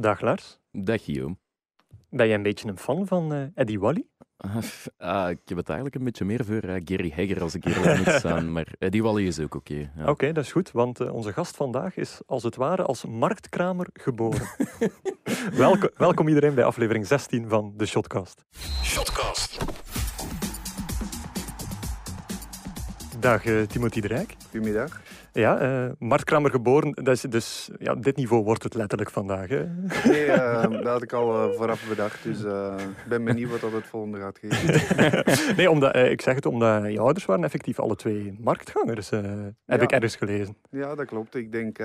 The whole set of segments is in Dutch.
Dag Lars. Dag Guillaume. Ben jij een beetje een fan van uh, Eddie Wally? Ah, ik heb het eigenlijk een beetje meer voor uh, Gary Hegger als ik eerlijk moet zijn, maar Eddie Wally is ook oké. Okay, ja. Oké, dat is goed, want uh, onze gast vandaag is als het ware als marktkramer geboren. welkom, welkom iedereen bij aflevering 16 van de Shotcast. Shotcast. Dag uh, Timothy de Rijk. Goedemiddag. Ja, uh, Mart Kramer geboren, dat is dus, ja, dit niveau wordt het letterlijk vandaag. Hè? Nee, uh, dat had ik al uh, vooraf bedacht, dus ik ben benieuwd wat dat het volgende gaat geven. nee, omdat, ik zeg het omdat je ouders waren effectief alle twee marktgangers, heb ja. ik ergens gelezen. Ja, dat klopt. Ik denk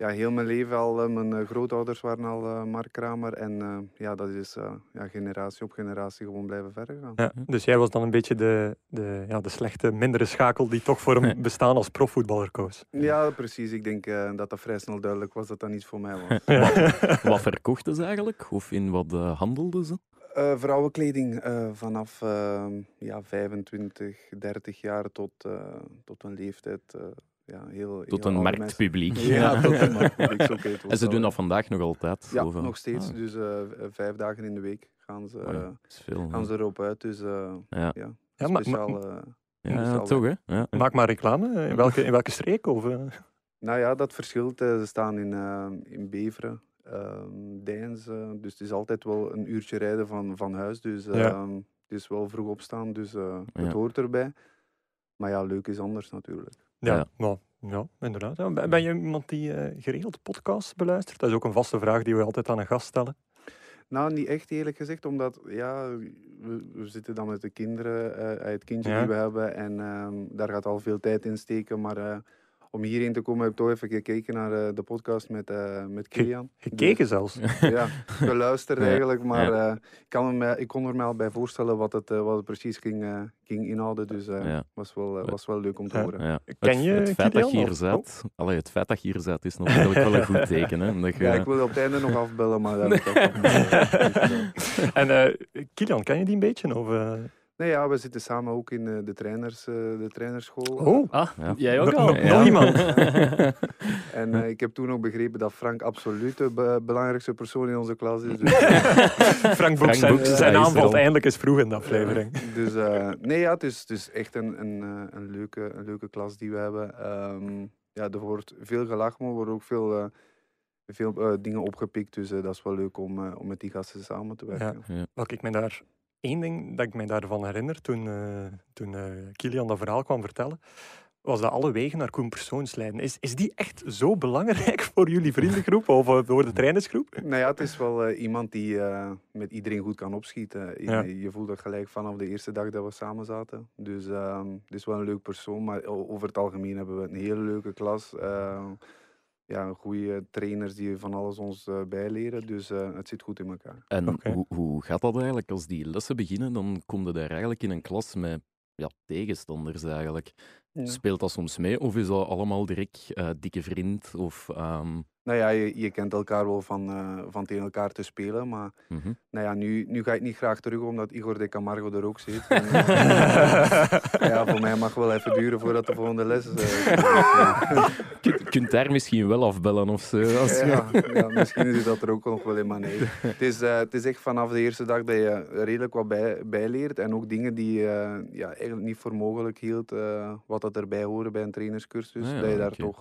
ja, heel mijn leven al, mijn uh, grootouders waren al uh, Mark Kramer. En uh, ja, dat is ja, generatie op generatie gewoon blijven verder gaan. Ja, dus jij was dan een beetje de, de, ja, de slechte, mindere schakel die toch voor hem bestaan als profvoetballer koos. Ja, precies. Ik denk dat dat vrij snel duidelijk was dat dat niet voor mij was. wat, wat verkochten ze eigenlijk? Of in wat handelden ze? vrouwenkleding vanaf ja, 25, 30 jaar tot, tot een leeftijd ja, heel, tot een marktpubliek. Ja, tot een marktpubliek. En ze doen dat vandaag nog altijd? Ja, nog steeds. Ah. Dus uh, vijf dagen in de week gaan ze, uh, veel, gaan ze erop uit. Dus uh, ja. ja, speciaal... ja, toch hè? Ja. Maak maar reclame. In welke, in welke streek? Of, Nou ja, dat verschilt. Ze staan in, in Beveren, ehm, Deins. dus het is altijd wel een uurtje rijden van, van huis. Dus ehm, het is wel vroeg opstaan, dus het hoort erbij. Maar ja, leuk is anders natuurlijk. Ja, ja. Nou, ja inderdaad. Ben je iemand die uh, geregeld podcasts beluistert? Dat is ook een vaste vraag die we altijd aan een gast stellen. Nou, niet echt eerlijk gezegd, omdat ja, we, we zitten dan met de kinderen, uh, het kindje die we hebben, en uh, daar gaat al veel tijd in steken. Maar uh, om hierheen te komen heb ik toch even gekeken naar uh, de podcast met, uh, met Kilian. Gekeken dus, zelfs? Ja, geluisterd eigenlijk. Maar ja. uh, ik, kan me, ik kon er me al bij voorstellen wat het, wat het precies ging, ging inhouden. Dus het ja. was, wel, was wel leuk om te horen. Ken je het, het feit dat je hier zit, oh. allee, het feit dat je hier zit is natuurlijk wel een goed teken. Hè? Dat je... Ja, ik wil op het einde nog afbellen, maar... Nee. en Kilian, ken je die een beetje? Of, Nee, ja, we zitten samen ook in uh, de, trainers, uh, de trainerschool. Oh, ah, ja. jij ook al? Nog iemand. en uh, ik heb toen ook begrepen dat Frank absoluut de be belangrijkste persoon in onze klas is. Dus, Frank Boek, zijn, zijn naam valt eindelijk eens vroeg in de aflevering. dus nee, ja, het is, het is echt een, een, een, leuke, een leuke klas die we hebben. Um, ja, er wordt veel gelachen, maar er worden ook veel veel dingen opgepikt. Dus dat is wel leuk om, om met die gasten samen te werken. Ja. Ja. ik me daar Eén ding dat ik mij daarvan herinner toen, uh, toen uh, Kilian dat verhaal kwam vertellen, was dat alle wegen naar Koen Persoons leiden. Is, is die echt zo belangrijk voor jullie vriendengroep of voor de trainersgroep? Nou ja, het is wel uh, iemand die uh, met iedereen goed kan opschieten. Ja. Je, je, voelt dat gelijk vanaf de eerste dag dat we samen zaten. Dus uh, het is wel een leuk persoon, maar over het algemeen hebben we een hele leuke klas ja, goede trainers die van alles ons uh, bijleren. Dus uh, het zit goed in elkaar. En okay. hoe, hoe gaat dat eigenlijk? Als die lessen beginnen, dan kom je daar eigenlijk in een klas met ja, tegenstanders eigenlijk. Ja. Speelt dat soms mee? Of is dat allemaal direct uh, dikke vriend? Of, um... Nou ja, je, je, kent elkaar wel van, uh, van tegen elkaar te spelen. Maar mm -hmm. nou ja, nu, nu ga ik niet graag terug, omdat Igor de Camargo er ook zit. En, ja, voor mij mag wel even duren voordat de volgende les is. Uh, je kunt daar misschien wel afbellen of zo. Als ja, ja, misschien is dat er ook nog wel in, maar nee. Het is, uh, het is echt vanaf de eerste dag dat je redelijk wat bij, bijleert. En ook dingen die je ja, eigenlijk niet voor mogelijk hield, wat dat erbij horen bij een trainerscursus. Ah, ja, dat je daar okay. toch...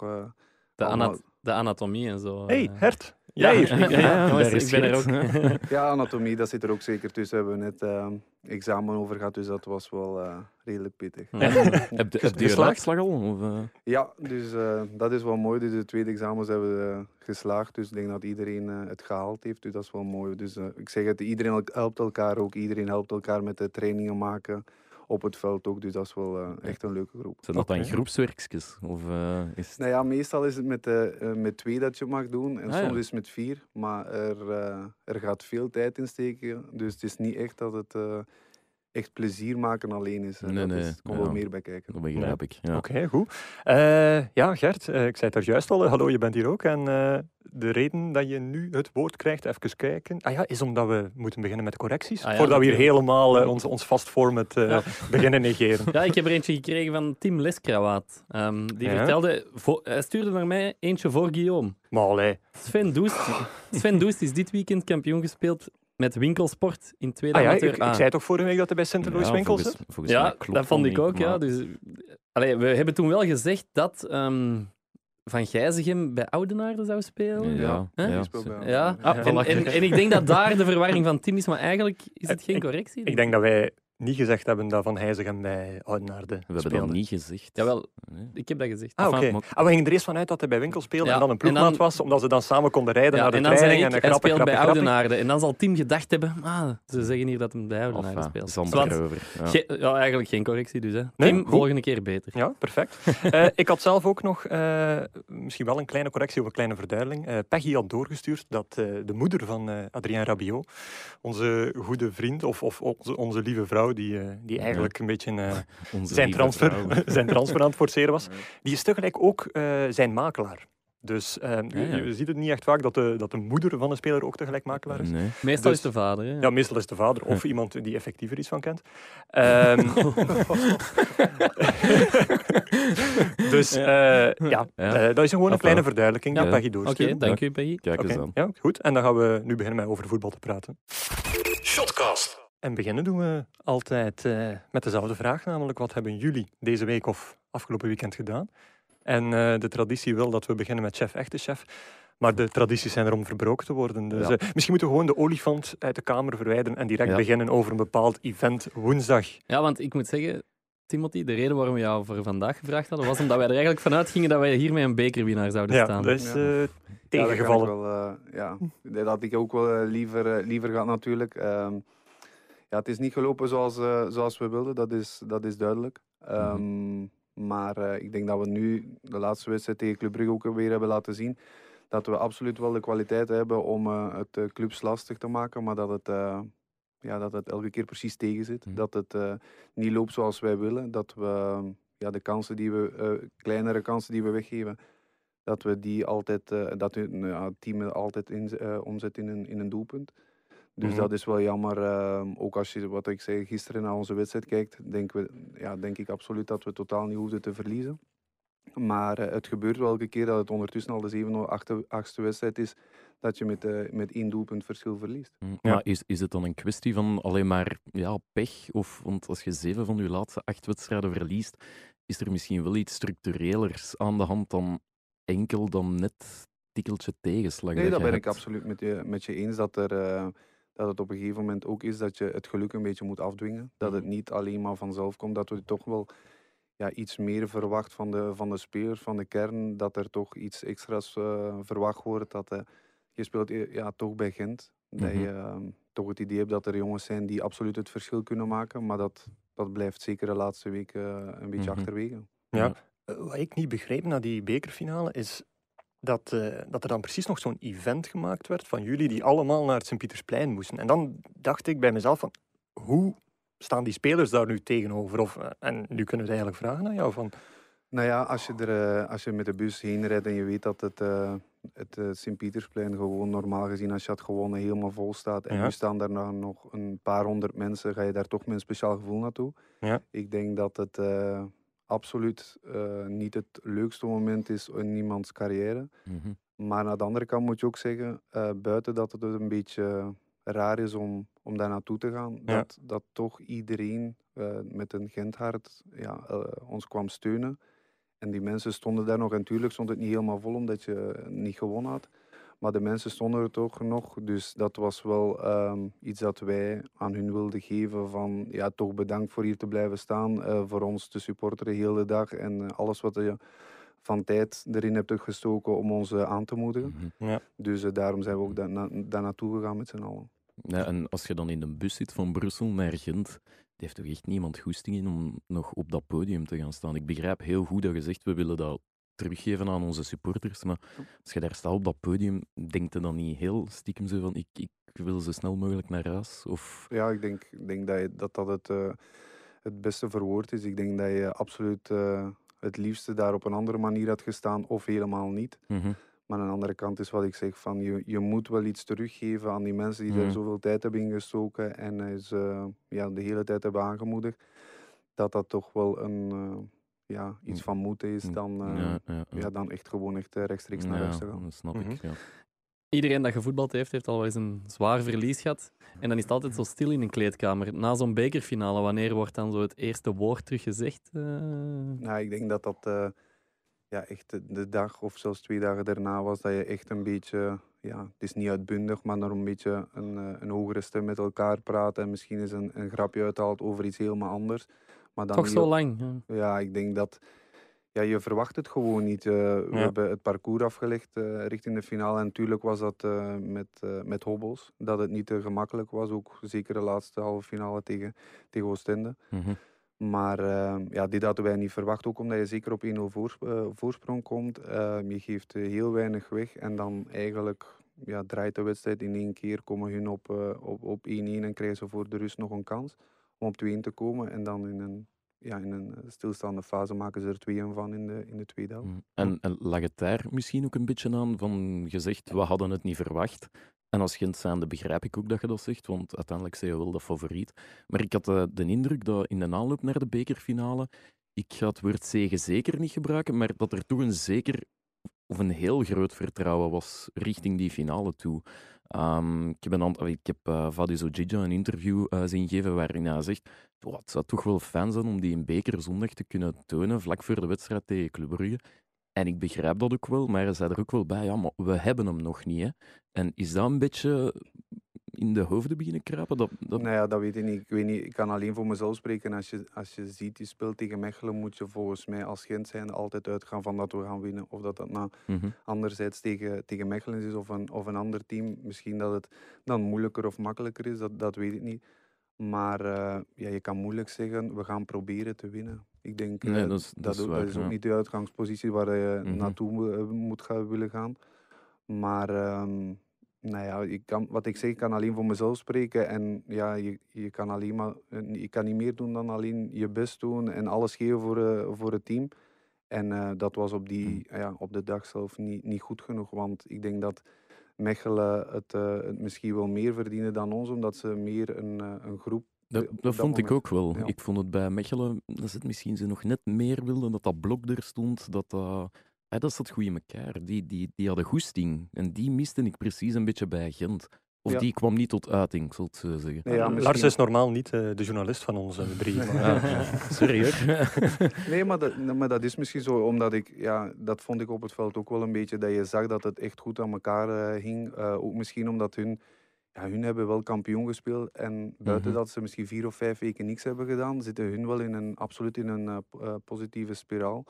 de, anat de anatomie en zo. hey, Hert. Ja, ja, ja, ja, jongens, ik ben er ook. ja, anatomie, dat zit er ook zeker tussen. Hebben we net uh, examen over gehad, dus dat was wel uh, redelijk pittig. Heb, je, geslaagd al? Of, uh... Ja, dus dat is wel mooi. Dus de tweede examens hebben we geslaagd, dus ik denk dat iedereen het gehaald heeft. Dus dat is wel mooi. Dus ik zeg het, iedereen helpt elkaar ook. Iedereen helpt elkaar met de trainingen maken op het veld ook. Dus dat is wel uh, echt een leuke groep. Zijn dat dan okay. groepswerkjes? Of, uh, is Nou ja, meestal is het met, uh, met twee dat je mag doen en ah, soms ja. is het met vier. Maar er, er gaat veel tijd in steken. Dus het is niet echt dat het echt plezier maken alleen is. Nee, nee. Er komt wel meer bij kijken. Dat begrijp ik. Ja. Oké, goed. Uh, ja, Gert, uh, ik zei het er juist al. Hallo, je bent hier ook. En uh, de reden dat je nu het woord krijgt, even kijken, ah ja, is omdat we moeten beginnen met correcties. Ah, ja, voordat we hier helemaal ons, ons vast format ja. beginnen negeren. Ja, ik heb er eentje gekregen van Tim Leskrawaat. Um, die vertelde, hij stuurde naar mij eentje voor Guillaume. Maar allee. Sven Doest, Sven Doest is dit weekend kampioen gespeeld met winkelsport in tweede ah, ja, ik, ik, zei toch vorige week dat hij bij Sint Louis ja, winkels volgens, volgens Ja, dat vond ik ook. Ja. Dus, allee, we hebben toen wel gezegd dat um, Van Gijzegem bij Oudenaarde zou spelen. Ja, ja. ja. ja. Ah, en, en, en, ik denk dat daar de verwarring van Tim is, maar eigenlijk is het geen correctie. Ik, ik denk dat wij niet gezegd hebben dat Van Heijzegem bij Oudenaarde We hebben dat niet gezegd. Jawel, ik heb dat gezegd. Ah, oké. Okay. Ah, we gingen er eerst vanuit dat hij bij Winkel speelde en dan een ploegmaat was, omdat ze dan samen konden rijden naar de en training. en een hij speelt bij Oudenaarde. En dan zal Tim gedacht hebben, ah, ze zeggen hier dat hij bij Oudenaarde speelt. Zwart. Over. Ja. ja. eigenlijk geen correctie dus. Hè. Nee, Tim, volgende keer beter. Ja, perfect. uh, ik had zelf ook nog uh, misschien wel een kleine correctie of een kleine verduidelijking. Uh, Peggy had doorgestuurd dat de moeder van Adrien Rabiot, onze goede vriend of, of onze, onze lieve vrouw, die, die eigenlijk een beetje uh, zijn, transfer, zijn transfer aan het forceren was. Die is tegelijk ook uh, zijn makelaar. Dus uh, ja, ja. Je, je, ziet het niet echt vaak dat de, dat de moeder van een speler ook tegelijk makelaar is. Nee. Meestal dus, is de vader. Hè? Ja, meestal is de vader of iemand die effectiever iets van kent. Um, dus ja, ja uh, dat is gewoon een kleine verduidelijking die Peggy doorstuurt. Oké, dank u Peggy. Kijk eens okay. Ja, goed. En dan gaan we nu beginnen met over voetbal te praten. Shotcast. En beginnen doen we altijd uh, met dezelfde vraag, namelijk wat hebben jullie deze week of afgelopen weekend gedaan? En uh, de traditie wil dat we beginnen met chef, echte chef. Maar de tradities zijn er om verbroken te worden. Dus ja. uh, misschien moeten we gewoon de olifant uit de kamer verwijderen en direct ja. beginnen over een bepaald event woensdag. Ja, want ik moet zeggen, Timothy, de reden waarom we jou voor vandaag gevraagd hadden, was omdat wij er eigenlijk vanuit gingen dat wij hier met een bekerwinnaar zouden ja, staan. Dat is uh, tegengevallen. Ja, dat, wel, ja, dat had ik ook wel liever, liever gehad natuurlijk. Um, ja, het is niet gelopen zoals, uh, zoals we wilden, dat is, dat is duidelijk. Um, mm -hmm. Maar uh, ik denk dat we nu de laatste wedstrijd tegen Club Brugge ook weer hebben laten zien dat we absoluut wel de kwaliteit hebben om uh, het clubs lastig te maken, maar dat het, ja, dat het elke keer precies tegen zit. Mm -hmm. Dat het niet loopt zoals wij willen. Dat we ja, de kansen die we, kleinere kansen die we weggeven, dat we die altijd, dat het team altijd in, omzet in een, in een doelpunt. Dus mm -hmm. dat is wel jammer. Uh, ook als je, wat ik zei, gisteren naar onze wedstrijd kijkt, denk, we, ja, denk ik absoluut dat we totaal niet hoefden te verliezen. Maar uh, het gebeurt wel elke keer dat het ondertussen al de zevende of achtste, achtste wedstrijd is, dat je met, uh, met één doelpunt verschil verliest. Mm, ja. Maar is, is het dan een kwestie van alleen maar ja, pech? Of, want als je zeven van je laatste acht wedstrijden verliest, is er misschien wel iets structurelers aan de hand dan enkel dan net tikkeltje tegenslag? Nee, dat, dat ben hebt. ik absoluut met je, met je eens. Dat er uh, dat het op een gegeven moment ook is dat je het geluk een beetje moet afdwingen. Dat het niet alleen maar vanzelf komt, dat we toch wel ja, iets meer verwacht van de, van de spelers, van de kern. Dat er toch iets extra's uh, verwacht wordt. Dat, uh, je speelt ja, toch bij Gent. Mm -hmm. Dat je uh, toch het idee hebt dat er jongens zijn die absoluut het verschil kunnen maken. Maar dat, dat blijft zeker de laatste weken een beetje mm -hmm. achterwege. Ja. Wat ik niet begreep na die bekerfinale is dat, uh, dat er dan precies nog zo'n event gemaakt werd van jullie die allemaal naar het Sint-Pietersplein moesten. En dan dacht ik bij mezelf van, hoe staan die spelers daar nu tegenover? Of, uh, en nu kunnen we het eigenlijk vragen aan jou van... Nou ja, als je, er, uh, als je met de bus heen rijdt en je weet dat het, het Sint-Pietersplein gewoon normaal gezien, als je het gewoon helemaal vol staat en ja. nu staan daar nog een paar honderd mensen, ga je daar toch met een speciaal gevoel naartoe. Ja. Ik denk dat het absoluut uh, niet het leukste moment is in iemands carrière. Mm -hmm. Maar aan de andere kant moet je ook zeggen, uh, buiten dat het een beetje raar is om, om daar naartoe te gaan, ja. dat, dat toch iedereen uh, met een Genthart ja, ons kwam steunen. En die mensen stonden daar nog, en natuurlijk stond het niet helemaal vol omdat je niet gewonnen had. Maar de mensen stonden er toch nog. Dus dat was wel um, iets dat wij aan hun wilden geven. Van ja, toch bedankt voor hier te blijven staan. Uh, voor ons te supporteren heel de dag. En uh, alles wat je van tijd erin hebt gestoken om ons uh, aan te moedigen. Mm -hmm. ja. Dus daarom zijn we ook daar, na, daar naartoe gegaan met z'n allen. Ja, en als je dan in de bus zit van Brussel naar Gent, heeft toch echt niemand goesting in om nog op dat podium te gaan staan. Ik begrijp heel goed dat je zegt, we willen dat teruggeven aan onze supporters. Maar als je daar staat op dat podium, denkt je dan niet heel stiekem zo van ik, ik wil zo snel mogelijk naar huis? Of... Ja, ik denk, denk dat, je, dat dat het, uh, het beste verwoord is. Ik denk dat je absoluut uh, het liefste daar op een andere manier had gestaan of helemaal niet. Mm -hmm. Maar aan de andere kant is wat ik zeg, van je, je moet wel iets teruggeven aan die mensen die mm -hmm. er zoveel tijd hebben ingestoken en ze ja, de hele tijd hebben aangemoedigd. Dat dat toch wel een, ja, iets van moeten is dan, ja, ja, ja. dan echt gewoon echt rechtstreeks naar huis te gaan. Dat snap mm -hmm. ik, ja iedereen dat gevoetbald heeft, heeft al wel eens een zwaar verlies gehad. En dan is het altijd zo stil in een kleedkamer. Na zo'n bekerfinale, wanneer wordt dan zo het eerste woord teruggezegd? Uh... Nou, ik denk dat dat uh, ja, echt de dag of zelfs twee dagen daarna was. Dat je echt een beetje, ja, het is niet uitbundig, maar nog een beetje een, uh, een hogere stem met elkaar praten. En misschien eens een, een grapje uithaalt over iets helemaal anders. Maar dan Toch zo lang? Ja. ja, ik denk dat ja, je verwacht het gewoon niet. Uh, we ja. hebben het parcours afgelegd uh, richting de finale. En natuurlijk was dat uh, met, met hobbels. Dat het niet te gemakkelijk was. Ook zeker de laatste halve finale tegen, tegen Oostende. Mm -hmm. Maar ja, dit hadden wij niet verwacht. Ook omdat je zeker op 1-0 voor, voorsprong komt. je geeft heel weinig weg. En dan eigenlijk ja, draait de wedstrijd in één keer. Komen hun op 1-1 op, op en krijgen ze voor de rust nog een kans om op 2-1 te komen. En dan in een ja, in een eh, stilstaande fase maken ze er twee van in de, in de tweede helft. Mm. En, en lag het daar misschien ook een beetje aan van gezegd, we hadden het niet verwacht. En als Gent zijnde begrijp ik ook dat je dat zegt, want uiteindelijk zijn je wel de favoriet. Maar ik had de, eh, de indruk dat in de aanloop naar de bekerfinale, ik ga het woord zegen zeker niet gebruiken, maar dat er toch een zeker of een heel groot vertrouwen was richting die finale toe. Um, ik heb, een aantal, ik heb uh, een interview uh, zien geven waarin hij zegt oh, het zou toch wel fijn zijn om die in beker zondag te kunnen tonen vlak voor de wedstrijd tegen Club Brugge. En ik begrijp dat ook wel, maar hij zei er ook wel bij, ja, maar we hebben hem nog niet. Hè. En is dat een beetje in de hoofden beginnen kruipen? Dat, dat... Nou ja, dat weet ik niet. Ik, weet niet. ik kan alleen voor mezelf spreken. Als je, als je ziet, je speelt tegen Mechelen, moet je volgens mij als Gent zijn altijd uitgaan van dat we gaan winnen. Of dat dat nou mm -hmm. anderzijds tegen, tegen Mechelen is of een, of een ander team. Misschien dat het dan moeilijker of makkelijker is, dat, dat weet ik niet. Maar uh, ja, je kan moeilijk zeggen, we gaan proberen te winnen. Ik denk nee, dat, is, dat, dat, dat, is ook ja. niet de uitgangspositie waar je mm -hmm. naartoe moet gaan, willen gaan. Maar um, nou ja, ik kan, wat ik zeg, ik kan alleen voor mezelf spreken. En ja, je, je, kan alleen maar, je kan niet meer doen dan alleen je best doen en alles geven voor, uh, voor het team. En uh, dat was op, die, ja, op de dag zelf niet, niet goed genoeg. Want ik denk dat Mechelen het, uh, het misschien wel meer verdienen dan ons, omdat ze meer een, een groep dat, dat, dat, vond moment. ik ook wel. Ja. Ik vond het bij Mechelen, dat het misschien ze nog net meer wilden, dat dat blok er stond, dat dat... Ja, dat zat goed in elkaar. Die, die, die hadden goesting. En die miste ik precies een beetje bij Gent. Of ja. die kwam niet tot uiting, zal ik zo zeggen. Nee, ja, misschien... Lars is normaal niet uh, de journalist van onze drie. Maar... Sorry hoor. nee, maar dat, maar dat is misschien zo, omdat ik, ja, dat vond ik op het veld ook wel een beetje, dat je zag dat het echt goed aan elkaar uh, hing. Uh, ook misschien omdat hun, ja, hun hebben wel kampioen gespeeld en buiten mm -hmm. dat ze misschien vier of vijf weken niks hebben gedaan, zitten hun wel in een, absoluut in een positieve spiraal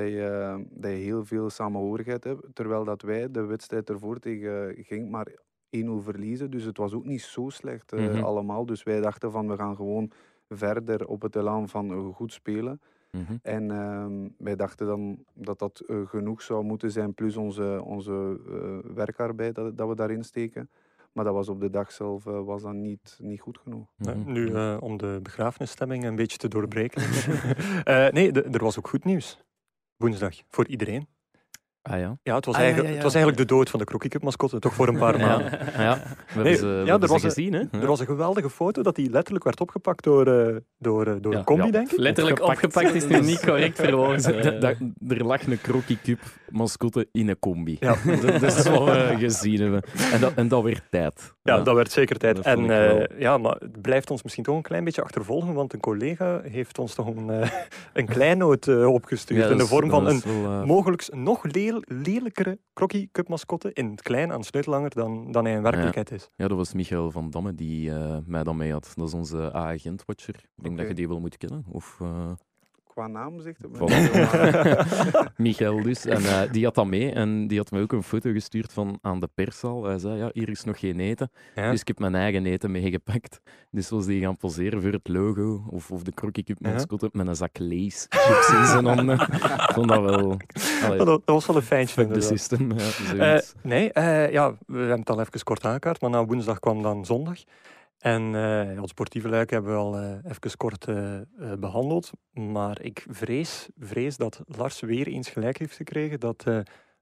dat je, dat je heel veel samenhorigheid hebt. Terwijl dat wij de wedstrijd ervoor tegen Genk maar 1-0 verliezen. Dus het was ook niet zo slecht uh, mm -hmm. allemaal. Dus wij dachten van we gaan gewoon verder op het elan van uh, goed spelen. Mm -hmm. En uh, wij dachten dan dat dat uh, genoeg zou moeten zijn, plus onze, onze werkarbeid dat, dat we daarin steken. Maar dat was op de dag zelf was dat niet, niet goed genoeg. Ja, nu, uh, om de begrafenisstemming een beetje te doorbreken. uh, nee, er was ook goed nieuws woensdag voor iedereen. Ah ja? Ja, het was, ah, eigenlijk, ja, ja, ja. het was eigenlijk de dood van de Crocky Cup mascotte, toch voor een paar maanden. Ja, we nee, ze, ja, er was gezien. Hè? Er was een geweldige foto dat die letterlijk werd opgepakt door, uh, door, uh, door een combi, denk ik. Letterlijk opgepakt, opgepakt is nu niet correct verwoorden. er lag een Crocky Cup mascotte in een combi. Ja. dat, dat is wat we gezien hebben. En dat, en dat werd tijd. Ja, dat werd zeker tijd. Dat en uh, ja, maar het blijft ons misschien toch een klein beetje achtervolgen, want een collega heeft ons toch een, uh, een kleinoot uh, opgestuurd in de vorm van een mogelijk nog leel, lelijkere Crocky Cup mascotte in het klein aan Sleutelanger dan, dan hij in werkelijkheid ja. is. Ja, dat was Michael van Damme die mij dan mee had. Dat is onze A-agent-watcher. Ik denk okay. dat je die wel moet kennen. Of, qua naam zegt Voilà. Michael dus. En eh, die had dat mee en die had me ook een foto gestuurd van aan de perszaal. Hij zei, ja, hier is nog geen eten. Ja. Dus ik heb mijn eigen eten meegepakt. Dus was die gaan poseren voor het logo of, of de Crocky Cup Ja. mascotte met een zak Lees chips in zijn handen. Ik vond dat wel... Allee, dat, was wel een fijntje. fuck the inderdaad. system. Ja, Eh, nee, eh, ja, we hebben het al even kort aangekaart, maar na woensdag kwam dan zondag. En eh ja, het sportieve luik hebben we al eh, even kort eh, eh, behandeld. Maar ik vrees, vrees dat Lars weer eens gelijk heeft gekregen dat eh,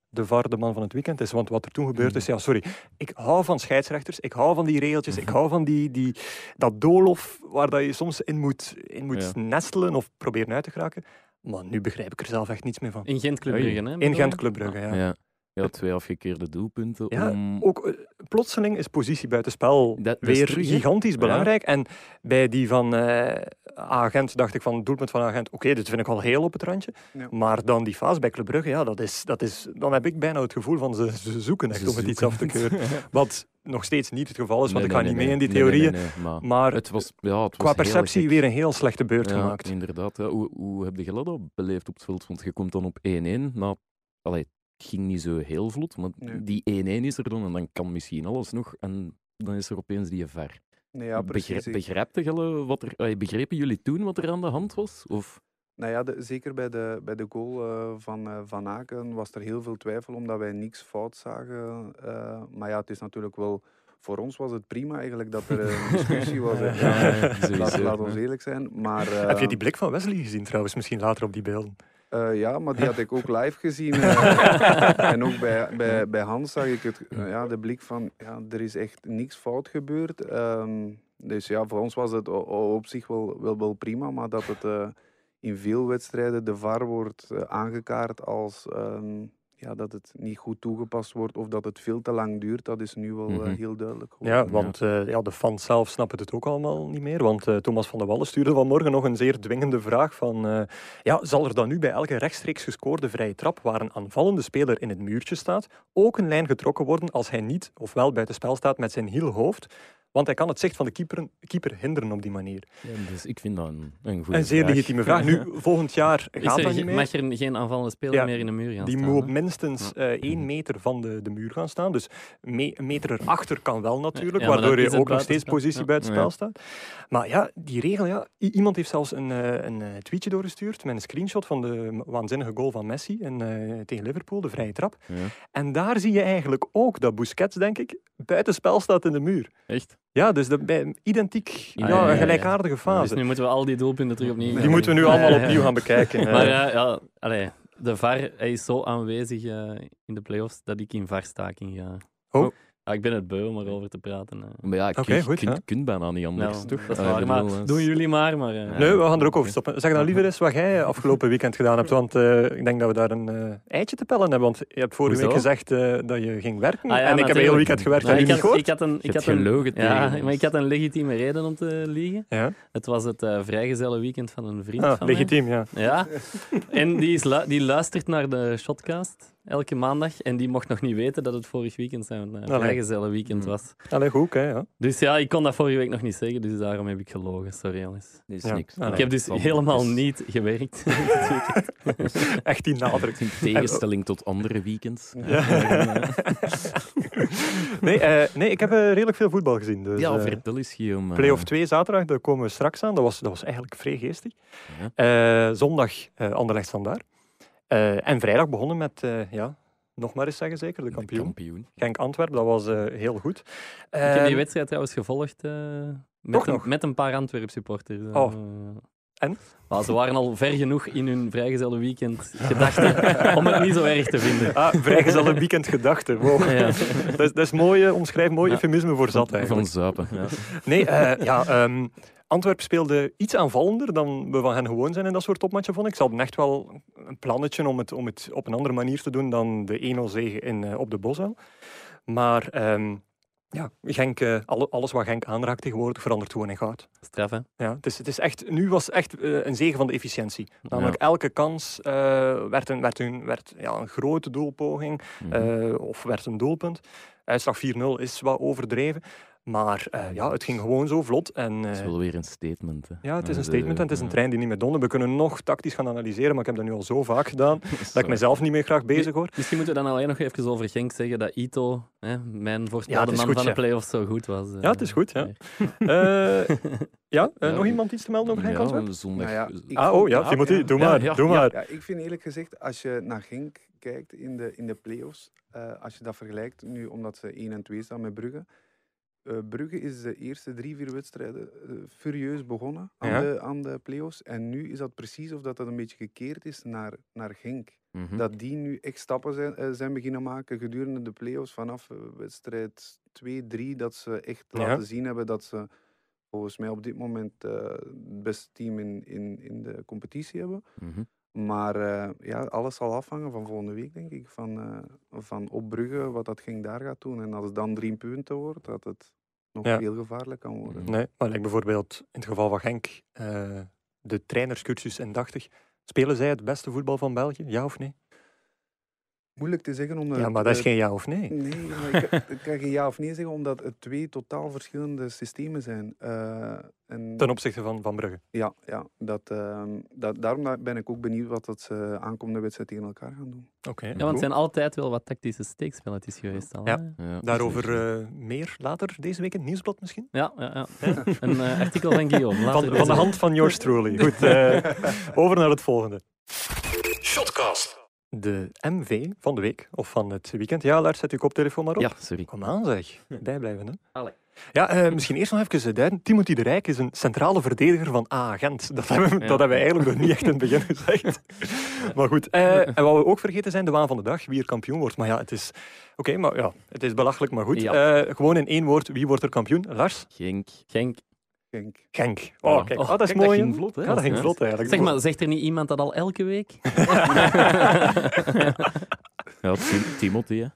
de VAR de man van het weekend is. Want wat er toen gebeurd is, ja, sorry. Ik hou van scheidsrechters, ik hou van die regeltjes, ik hou van die, die, dat doolhof waar dat je soms in moet, in moet Ja. nestelen of proberen uit te geraken. Maar nu begrijp ik er zelf echt niets meer van. In Gent Club Oei. Brugge, hè? In? Gent Club Brugge, ja. ja. Ja, twee afgekeerde doelpunten. Ja, om... Ook eh, plotseling is positie buitenspel Dat- weer terug, gigantisch Ja. belangrijk. En bij die van eh, Agent dacht ik van doelpunt van Agent, oké, dit vind ik al heel op het randje. Ja. Maar dan die fase bij Club Brugge, ja, dat is, dat is, dan heb ik bijna het gevoel van ze, ze zoeken echt Ze om het iets af te keuren. Wat nog steeds niet het geval is, want Nee, ik nee, ga niet nee, mee in die nee. Nee, nee, theorieën. maar Maar het was, ja, het was qua perceptie gek. weer een heel slechte beurt ja, gemaakt. inderdaad. Ja. Hoe, hoe heb je dat beleefd op het veld? Want je komt dan op 1-1. Nou, allee, ging niet zo heel vlot, maar Nee. die 1-1 is er dan en dan kan misschien alles nog. En dan is er opeens die VAR. Nee, ja, precies. Begrijp, jullie wat er, begrepen jullie toen wat er aan de hand was? Of, Nou ja, de- zeker bij de, bij de goal eh, van eh, Van Aken was er heel veel twijfel omdat wij niks fout zagen. eh, maar ja, het is natuurlijk wel... Voor ons was het prima eigenlijk dat er een discussie was. Ja, Ja, laat, ons eerlijk zijn. Maar, Heb je eh, die blik van Wesley gezien trouwens, misschien later op die beelden? Eh, ja, maar die had ik ook live gezien. eh. en ook bij, bij, bij Hans zag ik het, eh, ja, de blik van, ja, er is echt niks fout gebeurd. Ehm, dus ja, voor ons was het op zich wel, wel, wel prima, maar dat het in veel wedstrijden de VAR wordt aangekaart als ehm, ja, dat het niet goed toegepast wordt of dat het veel te lang duurt, dat is nu wel eh, Mhm. heel duidelijk Ja, want eh, ja, de fans zelf snappen het ook allemaal niet meer. Want eh, Thomas van der Wallen stuurde vanmorgen nog een zeer dwingende vraag van... ja, zal er dan nu bij elke rechtstreeks gescoorde vrije trap waar een aanvallende speler in het muurtje staat, ook een lijn getrokken worden als hij niet of wel buitenspel staat met zijn heel hoofd? Want hij kan het zicht van de keeper, keeper hinderen op die manier. ja, dus ik vind dat een, een goede Een zeer legitieme vraag. Nu, volgend jaar gaat er dat niet meer. mag er geen aanvallende speler Ja, meer in de muur gaan Die staan? moet op minstens eh één meter van de, de muur gaan staan. Dus me- een meter erachter kan wel natuurlijk, Ja, waardoor je ook nog steeds positie Ja. buitenspel Ja. staat. Maar ja, die regel, ja, i- iemand heeft zelfs een, eh, een eh, tweetje doorgestuurd met een screenshot van de waanzinnige goal van Messi in, eh, tegen Liverpool, de vrije trap. Ja, En daar zie je eigenlijk ook dat Busquets, denk ik, buitenspel staat in de muur. echt? Ja, dus de, bij identiek, Ja, ja, ja, gelijkaardige Dus fase. nu moeten we al die doelpunten terug opnieuw Die moeten we nu allemaal opnieuw gaan bekijken. Maar ja, ja allee, de VAR hij is zo aanwezig eh, in de playoffs dat ik in VAR-staking ga. Oh. Ja, ik ben het beu om erover te praten. eh. Maar ja, Oké, je goed, kunt, kunt bijna niet anders, Nou, toch? dat is Ah, waar, ik maar bedoel, doen jullie maar. maar eh, Nee, we gaan er ook over stoppen. Zeg dan liever eens wat jij afgelopen weekend gedaan hebt. Want eh, ik denk dat we daar een eitje te pellen hebben. Want je hebt vorige Hoezo? week gezegd eh, dat je ging werken. Ah ja, en ik heb een heel weekend gewerkt Maar en ik, niet had, gehoord. ik had een, ik had een, gelogen ja, tegen maar ik had een legitieme reden om te liegen. Ja? Het was het eh vrijgezelle weekend van een vriend Ah, van mij. legitiem, ja. Ja, en die, is lu- die luistert naar de Shotcast elke maandag. En die mocht nog niet weten dat het vorig weekend zijn uh, Allee. vrijgezelle weekend Mm. was. Allee, goed, hè, ja. Dus ja, ik kon dat vorige week nog niet zeggen, dus daarom heb ik gelogen. Sorry. Dat is Ja. niks. Ah, Ik heb dus helemaal niet gewerkt. Echt die nadruk. In tegenstelling tot andere weekends. Ja. nee, eh, nee, ik heb eh, redelijk veel voetbal gezien. Dus, Ja, eh, vertel eens, Guillaume. Play-off 2 zaterdag, daar komen we straks aan. Dat was, dat was eigenlijk vrij geestig. Ja. Eh, zondag uh, Anderlecht vandaar. Uh, en vrijdag begonnen met, uh, ja, nog maar eens zeggen zeker, de kampioen. Kampioen. Genk Antwerpen, dat was uh, heel goed. Ik heb die wedstrijd trouwens gevolgd met, een, met een paar Antwerp supporters. Oh. en? Maar ze waren al ver genoeg in hun vrijgezelle weekend gedachten om het niet zo erg te vinden. Ah, vrijgezelle weekend gedachten. Wow. Ja. dat, is, dat is mooi, omschrijf mooi ja. eufemisme voor zat eigenlijk. Van zuipen. Ja. Nee, uh, ja... Um, Antwerpen speelde iets aanvallender dan we van hen gewoon zijn in dat soort topmatchen, vond ik. Ze hadden echt wel een plannetje om het, om het op een andere manier te doen dan de 1-0 zege in, uh, op de Bosuil. Maar um, ja, Genk, uh, alles wat Genk aanraakt tegenwoordig verandert gewoon in goud. Straf, hè? Ja, het is, het is echt, nu was het echt uh, een zegen van de efficiëntie. Namelijk ja. elke kans werd, een, werd, een, werd ja, een grote doelpoging mm -hmm. of werd een doelpunt. Uitslag 4-0 is wat overdreven. Maar uh, ja, het ging gewoon zo vlot. En, uh, het is wel weer een statement. Hè. Ja, het is een statement en het is een trein die niet meer donnen. We kunnen nog tactisch gaan analyseren, maar ik heb dat nu al zo vaak gedaan dat ik mezelf niet meer graag bezig hoor. Misschien moeten we dan alleen nog even over Genk zeggen dat Ito, hè, mijn voorspelde ja, man goed, van de play-offs, zo goed was. Uh, ja, het is goed. Ja, ja, ja nog iemand iets te melden over Genk? Ja, zondag. Nou ah, oh ja, Timothy, doe maar. doe maar. Ja, ik vind eerlijk gezegd, als je naar Genk kijkt in de, in de play-offs, als je dat vergelijkt, nu omdat ze 1 en 2 staan met Brugge, uh, Brugge is de eerste drie, vier wedstrijden uh, furieus begonnen aan, de, aan de play-offs. En nu is dat precies of dat, dat een beetje gekeerd is naar, naar Genk. Mhm. Dat die nu echt stappen zijn, uh, zijn beginnen maken gedurende de play-offs. Vanaf wedstrijd 2, 3, dat ze echt ja. laten zien hebben dat ze volgens mij op dit moment het beste team in, in, in de competitie hebben. Mhm. Maar ja, alles zal afhangen van volgende week, denk ik. Van, uh, van op Brugge, wat dat ging daar gaat doen. En als het dan drie punten wordt, dat het nog ja. heel gevaarlijk kan worden. Nee, maar like bijvoorbeeld in het geval van Genk, uh, de trainerscursus indachtig. Spelen zij het beste voetbal van België, ja of nee? Moeilijk te zeggen. Omdat ja, maar dat is geen ja of nee. Nee, maar ik, ik, kan geen ja of nee zeggen, omdat het twee totaal verschillende systemen zijn. Uh, en Ten opzichte van Van Brugge? Ja, ja dat, uh, dat, daarom ben ik ook benieuwd wat dat ze aankomende wedstrijd tegen elkaar gaan doen. Oké. ja, want het zijn altijd wel wat tactische steekspelletjes geweest. Al, ja. ja. Daarover uh, meer later deze week in het nieuwsblad misschien? Ja, ja, ja. een uh, artikel van Guillaume. Van, van de hand van yours truly. Goed, over naar het volgende. Shotcast de MV van de week, of van het weekend. Ja, Lars, zet uw koptelefoon maar op. Ja, sorry. Kom aan zeg, bijblijven hè. Allee. Ja, uh, misschien eerst nog even duiden. Timothy de Rijk is een centrale verdediger van A-agent. Dat, hebben, ja. dat hebben we eigenlijk nog niet echt in het begin gezegd. maar goed, uh, en wat we ook vergeten zijn, de waan van de dag, wie er kampioen wordt. Maar ja, het is... Oké, maar ja, het is belachelijk, maar goed. Ja. Gewoon in één woord, wie wordt er kampioen? Lars? Genk. Genk. Genk. Genk. Oh, kijk. Oh, dat is mooi. Dat ging vlot, hè? Ja, dat ging vlot eigenlijk. Zeg maar, zegt er niet iemand dat al elke week? ja, Timothy,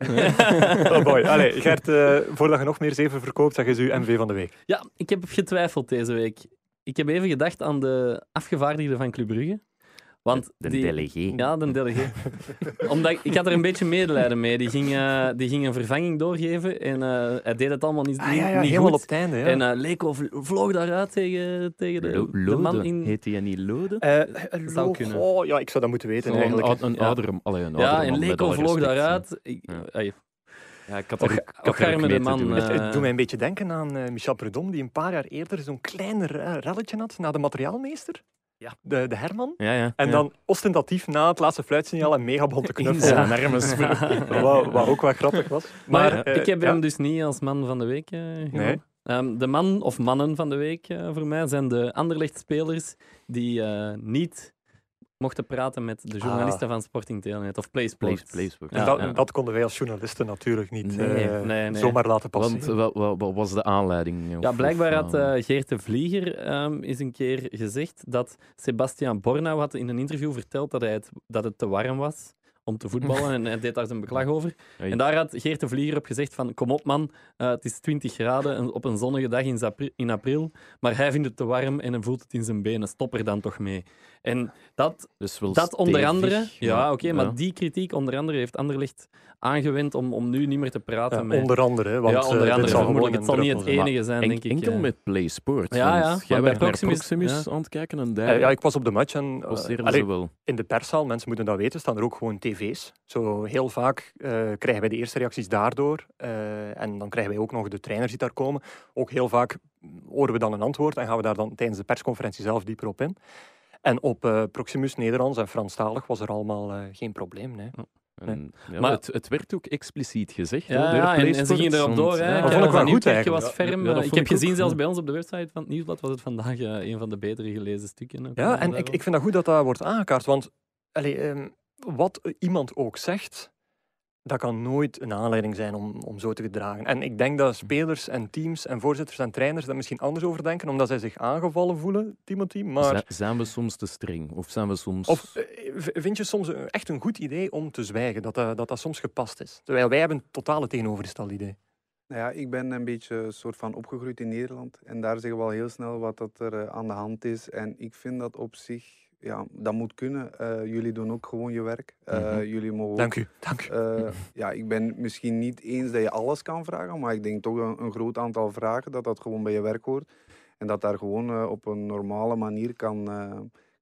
oh boy. Allee, Gert, uh, voordat je nog meer zeven verkoopt, zeg eens uw MV van de week. Ja, ik heb getwijfeld deze week. Ik heb even gedacht aan de afgevaardigde van Club Brugge. Want de die, delegé. Ja, de delegé. Omdat, ik had er een beetje medelijden mee. Die ging, uh, die ging een vervanging doorgeven en uh, hij deed het allemaal niet, ah, ja, ja, niet helemaal goed. op het einde. Ja. En uh, Leko vloog daaruit tegen, tegen de, de man in... Heet hij niet Lode? zou kunnen. Oh, ja, ik zou dat moeten weten eigenlijk. Een, een, oudere, allee, een ja, en Leko vloog daaruit. Ik, ja, ik had er, ik had er de man. Het, het doet mij een beetje denken aan Michel Predom, die een paar jaar eerder zo'n klein relletje had na de materiaalmeester. Ja. De, de Herman. Ja, ja, en dan ostentatief na het laatste fluitsignaal een mega bonte knuffel. Ja, nergens. wat, wat ook wel grappig was. Maar, maar uh, ik heb hem dus niet als man van de week uh, nee. Um, de man of mannen van de week uh, voor mij zijn de Anderlecht-spelers die niet mochten praten met de journalisten ah. van Sporting Telenet of Sports. Play, Play ja, dat, ja. dat, konden wij als journalisten natuurlijk niet nee, uh, nee, nee. zomaar laten passeren. Want wat, wat, was de aanleiding? Of, ja, blijkbaar had uh, Geert de Vlieger um, eens een keer gezegd dat Sebastian Bornau had in een interview verteld dat, hij het, dat het te warm was om te voetballen. en hij deed daar zijn beklag over. En daar had Geert de Vlieger op gezegd van kom op man, uh, het is 20 graden op een zonnige dag in, in april, maar hij vindt het te warm en hij voelt het in zijn benen. Stop er dan toch mee. En dat, dus dat onder andere... Ja, oké, maar die kritiek onder andere heeft Anderlecht aangewend om, om nu niet meer te praten ja, met... Onder andere, want ja, onder andere, zal het zal niet het enige zijn, denk ik. Enkel met Play Sport. Ja, ja. Jij bent Proximus, Proximus aan het kijken en daar... Ja, ik was op de match en... Uh, allee, wel. In de perszaal, mensen moeten dat weten, staan er ook gewoon tv's. Zo heel vaak krijgen wij de eerste reacties daardoor. en dan krijgen wij ook nog de trainers die daar komen. Ook heel vaak horen we dan een antwoord en gaan we daar dan tijdens de persconferentie zelf dieper op in. En op uh, Proximus Nederlands en Franstalig was er allemaal uh, geen probleem. Nee. En, ja, maar het, het, werd ook expliciet gezegd. Ja, ja en, en, ze gingen erop door. Hè. Ja, dat vond ik wel goed eigenlijk. Was ferm. Ja, ik heb gezien, ook, zelfs bij ons op de website van het Nieuwsblad, was het vandaag uh, een van de betere gelezen stukken. Ja, en ik, ik vind dat goed dat dat wordt aangekaart. Want allee, um, wat iemand ook zegt, dat kan nooit een aanleiding zijn om, om zo te gedragen. En ik denk dat spelers en teams en voorzitters en trainers daar misschien anders over denken, omdat zij zich aangevallen voelen, Timothy. Maar... Zijn we soms te streng? Of zijn we soms... Of eh, vind je soms echt een goed idee om te zwijgen, dat dat, dat, dat soms gepast is? Terwijl wij hebben een totale tegenovergestelde idee. Nou ja, ik ben een beetje een soort van opgegroeid in Nederland. En daar zeggen we al heel snel wat dat er eh, aan de hand is. En ik vind dat op zich ja, dat moet kunnen. Eh, jullie doen ook gewoon je werk. Uh, mm Jullie mogen Dank u. Dank u. Uh, ja, ik ben misschien niet eens dat je alles kan vragen, maar ik denk toch een, een groot aantal vragen dat dat gewoon bij je werk hoort. En dat daar gewoon op een normale manier kan,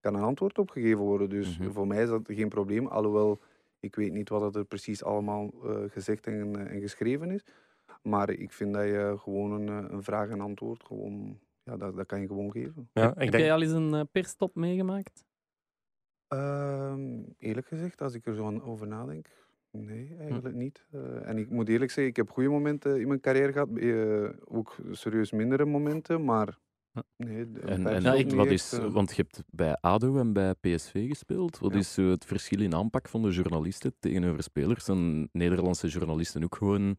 kan een antwoord op gegeven worden. Dus Mhm. voor mij is dat geen probleem. Alhoewel, ik weet niet wat er precies allemaal gezegd en, en geschreven is. Maar ik vind dat je gewoon een, een vraag en antwoord gewoon ja, dat, dat kan je gewoon geven. Ja, ik Heb denk, jij al eens een uh, perstop meegemaakt? Ehm, eerlijk gezegd, als ik er zo aan over nadenk, nee, eigenlijk niet. Uh, en ik moet eerlijk zeggen, ik heb goede momenten in mijn carrière gehad, uh, ook serieus mindere momenten, maar nee. En, en wat is, echt, want je hebt bij ADO en bij PSV gespeeld. Wat Ja. is uh, het verschil in aanpak van de journalisten tegenover spelers? En Nederlandse journalisten ook gewoon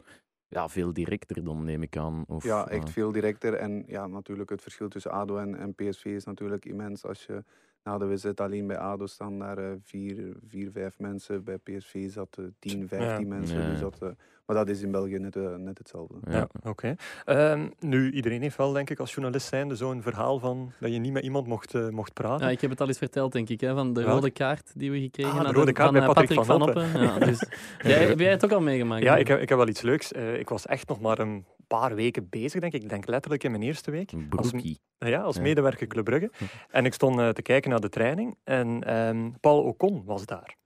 ja, veel directer dan, neem ik aan. Of, ja, echt uh, veel directer. En ja, natuurlijk het verschil tussen ADO en, en PSV is natuurlijk immens. Als je na de wedstrijd alleen bij ADO staan daar uh, vier, vier, vijf mensen. Bij PSV zaten 10, 15 Ja. mensen. Dus dat, uh, maar dat is in België net, uh, net hetzelfde. ja. Ja, oké. Ehm, nu, iedereen heeft wel, denk ik, als journalist zijnde zo'n verhaal van dat je niet met iemand mocht, uh, mocht praten. Ja, ik heb het al eens verteld, denk ik, hè, van de rode kaart die we gekregen Ah, de rode kaart van bij eh, Patrick van Oppen. Ja, dus, jij, heb jij het ook al meegemaakt? Ja, ik heb, ik heb wel iets leuks. Uh, ik was echt nog maar een paar weken bezig, denk ik. Ik denk letterlijk in mijn eerste week. Als, ja, als medewerker Club Brugge. En ik stond uh, te kijken naar de training en ehm, Paul Ocon was daar.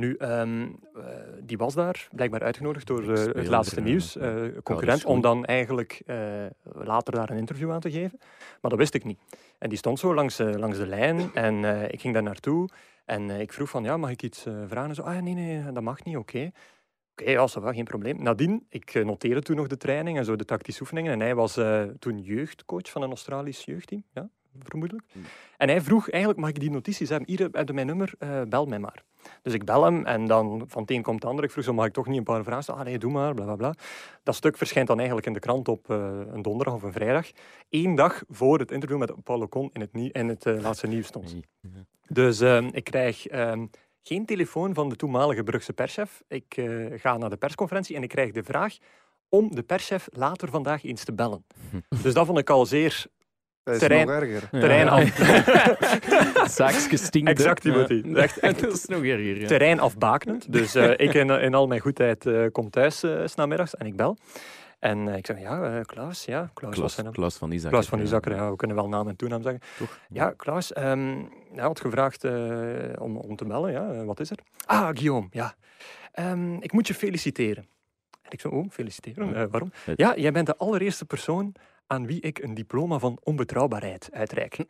Nu, ehm, uh, die was daar blijkbaar uitgenodigd door uh, het laatste nieuws, uh, concurrent, om dan eigenlijk later daar een interview aan te geven. Maar dat wist ik niet. En die stond zo langs, langs de lijn en ik ging daar naartoe. En ik vroeg van, ja, mag ik iets vragen? En zo, ah nee, nee, dat mag niet, oké. Okay. Oké, okay, ja, va, geen probleem. Nadien, ik noteerde toen nog de training en zo de tactische oefeningen. En hij was toen jeugdcoach van een Australisch jeugdteam, ja, vermoedelijk. Hmm. En hij vroeg, eigenlijk mag ik die notities hebben? Hier heb je mijn nummer, uh, bel mij maar. Dus ik bel hem en dan van het een komt het ander. Ik vroeg, zo mag ik toch niet een paar vragen stellen? Ah nee, doe maar, bla bla bla. Dat stuk verschijnt dan eigenlijk in de krant op uh, een donderdag of een vrijdag. Eén dag voor het interview met Paul Ocon in het, nie- in het uh, laatste nieuws stond. Dus uh, ik krijg um, geen telefoon van de toenmalige Brugse perschef. Ik uh, ga naar de persconferentie en ik krijg de vraag om de perschef later vandaag eens te bellen. dus dat vond ik al zeer Dat is Terrein- nog erger. terrein af. Zaakjes stinken. Exact, Timothy. Ja. Echt, echt dat is nog erger. Ja. terrein afbakend. Dus uh, ik in, in, al mijn goedheid uh, kom thuis uh, s'namiddags en ik bel. En ik zeg, ja, Klaus, ja, Klaus, Klaus, was Klaus van Isaac. Klaus van Uzakker, ja, we kunnen wel naam en toenaam zeggen. Toch? Ja, Klaus, um, hij had gevraagd om, om te bellen, ja, wat is er? Ah, Guillaume, ja. Um, ik moet je feliciteren. En ik zo, oh, feliciteren, waarom? Ja, jij bent de allereerste persoon aan wie ik een diploma van onbetrouwbaarheid uitreik.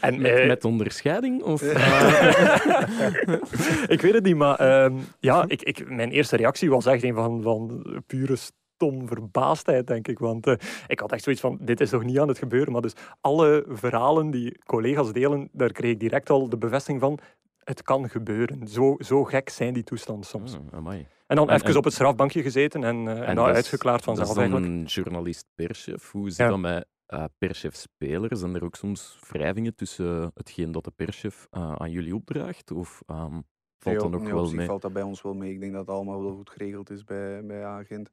en, met, uh, met, onderscheiding? Of, ik weet het niet, maar uh, ja, ik, ik, mijn eerste reactie was echt een van, van pure stom verbaasdheid, denk ik. Want uh, ik had echt zoiets van, dit is toch niet aan het gebeuren? Maar dus alle verhalen die collega's delen, daar kreeg ik direct al de bevestiging van, het kan gebeuren. Zo, zo gek zijn die toestanden soms. Oh, amai. En dan En- even en- op het strafbankje gezeten en, eh, en, En nou dat uitgeklaard Dat vanzelf is dan eigenlijk. een journalist perschef. Hoe zit Ja. dat met uh, perschef-spelers? Zijn er ook soms wrijvingen tussen hetgeen dat de perschef uh, aan jullie opdraagt? Of um, valt Nee, dat op wel zich mee? valt dat bij ons wel mee. Ik denk dat het allemaal wel goed geregeld is bij, bij Agent.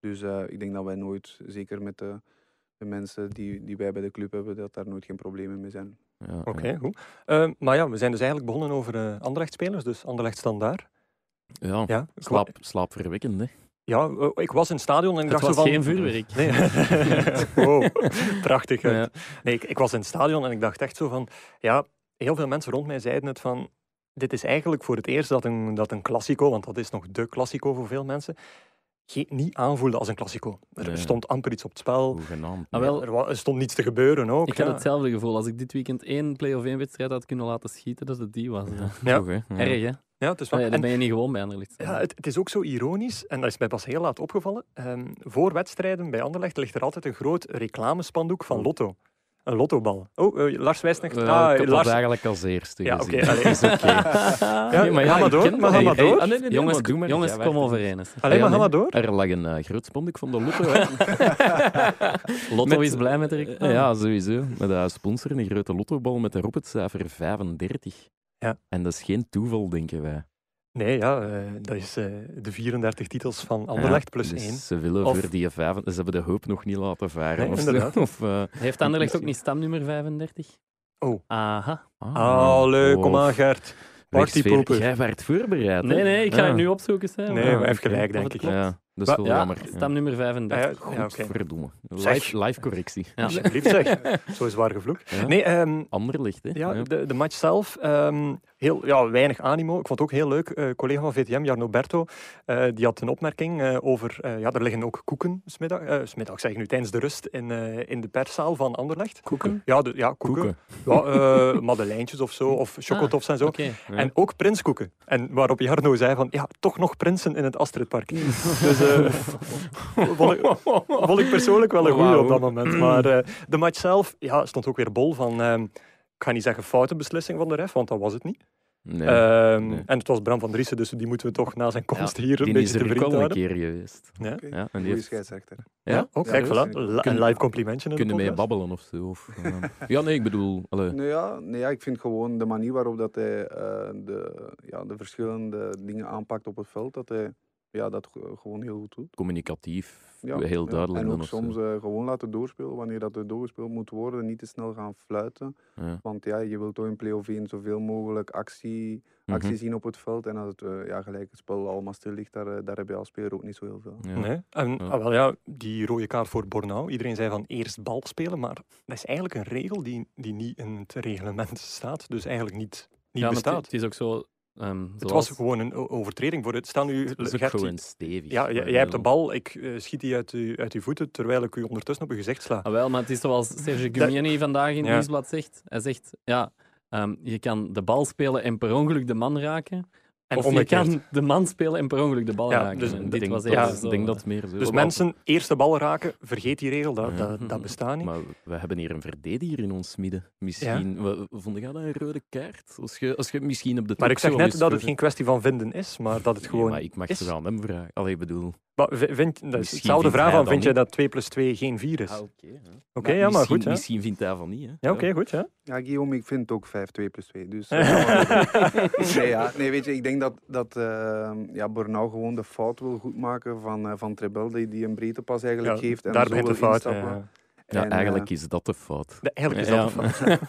Dus eh, ik denk dat wij nooit, zeker met de, de mensen die, die wij bij de club hebben, dat daar nooit geen problemen mee zijn. Ja, Oké, goed. Eh, maar ja, we zijn dus eigenlijk begonnen over uh, Anderlecht-spelers, dus Anderlecht standaard. Ja, Ja, slaap, slaapverwekkend, hè? Ja, eh, ik was in het stadion en ik Het dacht was zo van... geen vuurwerk. Nee. wow, prachtig. Ja. Nee, ik, ik was in het stadion en ik dacht echt zo van... Ja, heel veel mensen rond mij zeiden het van... Dit is eigenlijk voor het eerst dat een, dat een klassico, want dat is nog de klassico voor veel mensen, geen, niet aanvoelde als een klassico. Er Nee. stond amper iets op het spel. Hoegenaamd. Ah, wel, Er, er stond niets te gebeuren ook. Ik had ja. hetzelfde gevoel. Als ik dit weekend één play-off één wedstrijd had kunnen laten schieten, dat het die was. Ja, Ja. Ja. toch, hè? Ja. Erg, hè? Ja, het is wel... En- ben je niet gewoon bij Anderlecht. Ja, het, het is ook zo ironisch, en dat is mij pas heel laat opgevallen. Ehm, voor wedstrijden bij Anderlecht ligt er altijd een groot reclamespandoek van Lotto. Een lottobal. Oh, eh, Lars wijst echt. Eh, ah, ik Lars. dat eigenlijk als eerste Ja, gezien. oké, allee. is oké. Ja, Nee, ga maar door, ken maar ga maar Hey, door. ah, nee, nee, nee, jongens, maar doe maar. jongens kom overeen. eens. Alleen maar ga maar door. Er lag een uh, groot spandoek van de Lotto. Lotto Met- is blij met de reclame. Ja, sowieso. Met de sponsor een grote lottobal met daarop het cijfer 35. Ja. En dat is geen toeval, denken wij. Nee, ja, eh, dat is eh, de 34 titels van Anderlecht Ja, plus dus één. Ze willen Of- voor die vijf... Ze hebben de hoop nog niet laten varen. Nee, of zo. inderdaad. Of, eh, Heeft Anderlecht ook niet stamnummer 35? Oh. Aha. Ah, leuk. Kom Oh. aan, Gert. Partypoeper. Jij werd voorbereid. hè? Nee, nee, ik ga Ja. het nu opzoeken. Sam. Nee, maar even gelijk, denk ik. Ja, dat is wel Ja, jammer. stam nummer 35. Ah, ja. Live, live correctie. Ja. Alsjeblieft zeg. Zo zwaar gevloekt. Ja. Nee, ehm, Anderlicht, hè? ja, De, de match zelf, ehm, heel, ja, weinig animo. Ik vond het ook heel leuk. Eh collega van VTM, Jarno Berto, eh, die had een opmerking eh, over... eh, ja, er liggen ook koeken, smiddag, eh, smiddag zeg ik nu, tijdens de rust in, eh, in de perszaal van Anderlecht. Koeken? Ja, de, ja koeken. Koeken. Ja, eh, madeleintjes of zo, of chocotofs en zo. En ook prinskoeken. En waarop Jarno zei van, ja, toch nog prinsen in het Astridpark. dus vond, ik, vond ik persoonlijk wel een Wauw. op dat moment. Maar eh, de match zelf ja, stond ook weer bol van, ehm, ik ga niet zeggen foute beslissing van de ref, want dat was het niet. Nee. Ehm, nee. En het was Bram van Driessen, dus die moeten we toch na zijn komst hier een die beetje is te er ook vriend al een houden. keer geweest. Ja? Oké, Ja, en die Goeie heeft- scheidsrechter. Ja? Ook, Ja, kijk, voilà. eh, Een kunnen- live complimentje in Kunnen mee babbelen of zo. Of, eh, ja, nee, ik bedoel... allee, Nou ja, nee, ja, ik vind gewoon de manier waarop dat hij eh, de, ja, de verschillende dingen aanpakt op het veld, dat hij ja, dat ge- gewoon heel goed doet. communicatief, Ja, heel ja. duidelijk. En dan ook soms eh, gewoon laten doorspelen wanneer dat er doorgespeeld moet worden. Niet te snel gaan fluiten. Ja. Want ja, je wilt toch in play-off 1 zoveel mogelijk actie, Mhm. actie zien op het veld. En als het eh, ja, gelijk het spel allemaal stil ligt, daar, eh, daar heb je als speler ook niet zo heel veel. Ja. Nee. En Ja. ah, wel, ja, die rode kaart voor Bornau. Iedereen zei van eerst bal spelen, maar dat is eigenlijk een regel die, die niet in het reglement staat. Dus eigenlijk niet, niet bestaat. het, het is ook zo... ehm, Het was gewoon een overtreding voor het. Stel nu, is gewoon stevig. ja, jij, hebt de bal, ik eh, schiet die uit, u, uit uw voeten terwijl ik u ondertussen op uw gezicht sla. Ah, wel, maar het is zoals Serge Gumieni vandaag in het Ja. nieuwsblad zegt. Hij zegt, ja, ehm, je kan de bal spelen en per ongeluk de man raken. En of je kan de man spelen en per ongeluk de bal Ja, raken. dus En dit was ja. Ik denk dat meer zo Dus mensen, eerste bal raken, vergeet die regel, dat, Ja. dat, dat bestaat niet. Maar we hebben hier een verdediger in ons midden. Misschien, we, vond jij dat een rode kaart? Als je, als je misschien op de Maar ik zeg net dat het geen kwestie van vinden is, maar dat het gewoon maar ik mag is. het aan hem vragen. Allee, ik bedoel... Maar vind, dat is Misschien hetzelfde vindt vraag van, vind jij niet. dat 2 plus 2 geen 4 is? Ah, Oké, oké. ja, maar misschien, goed. Hè? Misschien vindt hij van niet. Hè? Ja, oké, goed. Ja. Ja, Guillaume, ik vind het ook 5, 2 plus 2. Dus, eh, nee, ja, nee, weet je, ik denk dat, dat eh, ja, Bornau gewoon de fout wil goedmaken van, eh van Trebel, die, die een breedtepas eigenlijk Ja, geeft. En daar begint de fout. Ja. Ja, En, eh, eigenlijk is dat de fout. De- Eigenlijk is Ja. dat de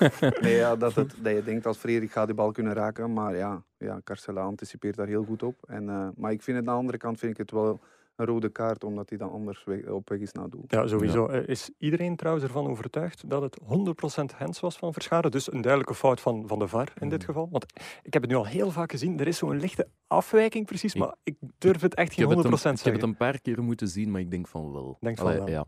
fout. Nee, ja, dat, het, dat je denkt als Frederik gaat die bal kunnen raken. Maar ja, ja Carcella anticipeert daar heel goed op. En, eh, maar ik vind het aan de andere kant vind ik het wel een rode kaart, omdat hij dan anders weg- op weg is naar doel. Ja, sowieso. Eh, Is iedereen trouwens ervan overtuigd dat het 100% hands was van Verscharen? Dus een duidelijke fout van, van de VAR in dit Mm. geval. Want ik heb het nu al heel vaak gezien. Er is zo'n lichte afwijking precies, Ik- maar ik durf het echt geen heb, 100% het een, ik heb zeggen. het een paar keer moeten zien, maar ik denk van wel. Denk van Allee, wel. Ja.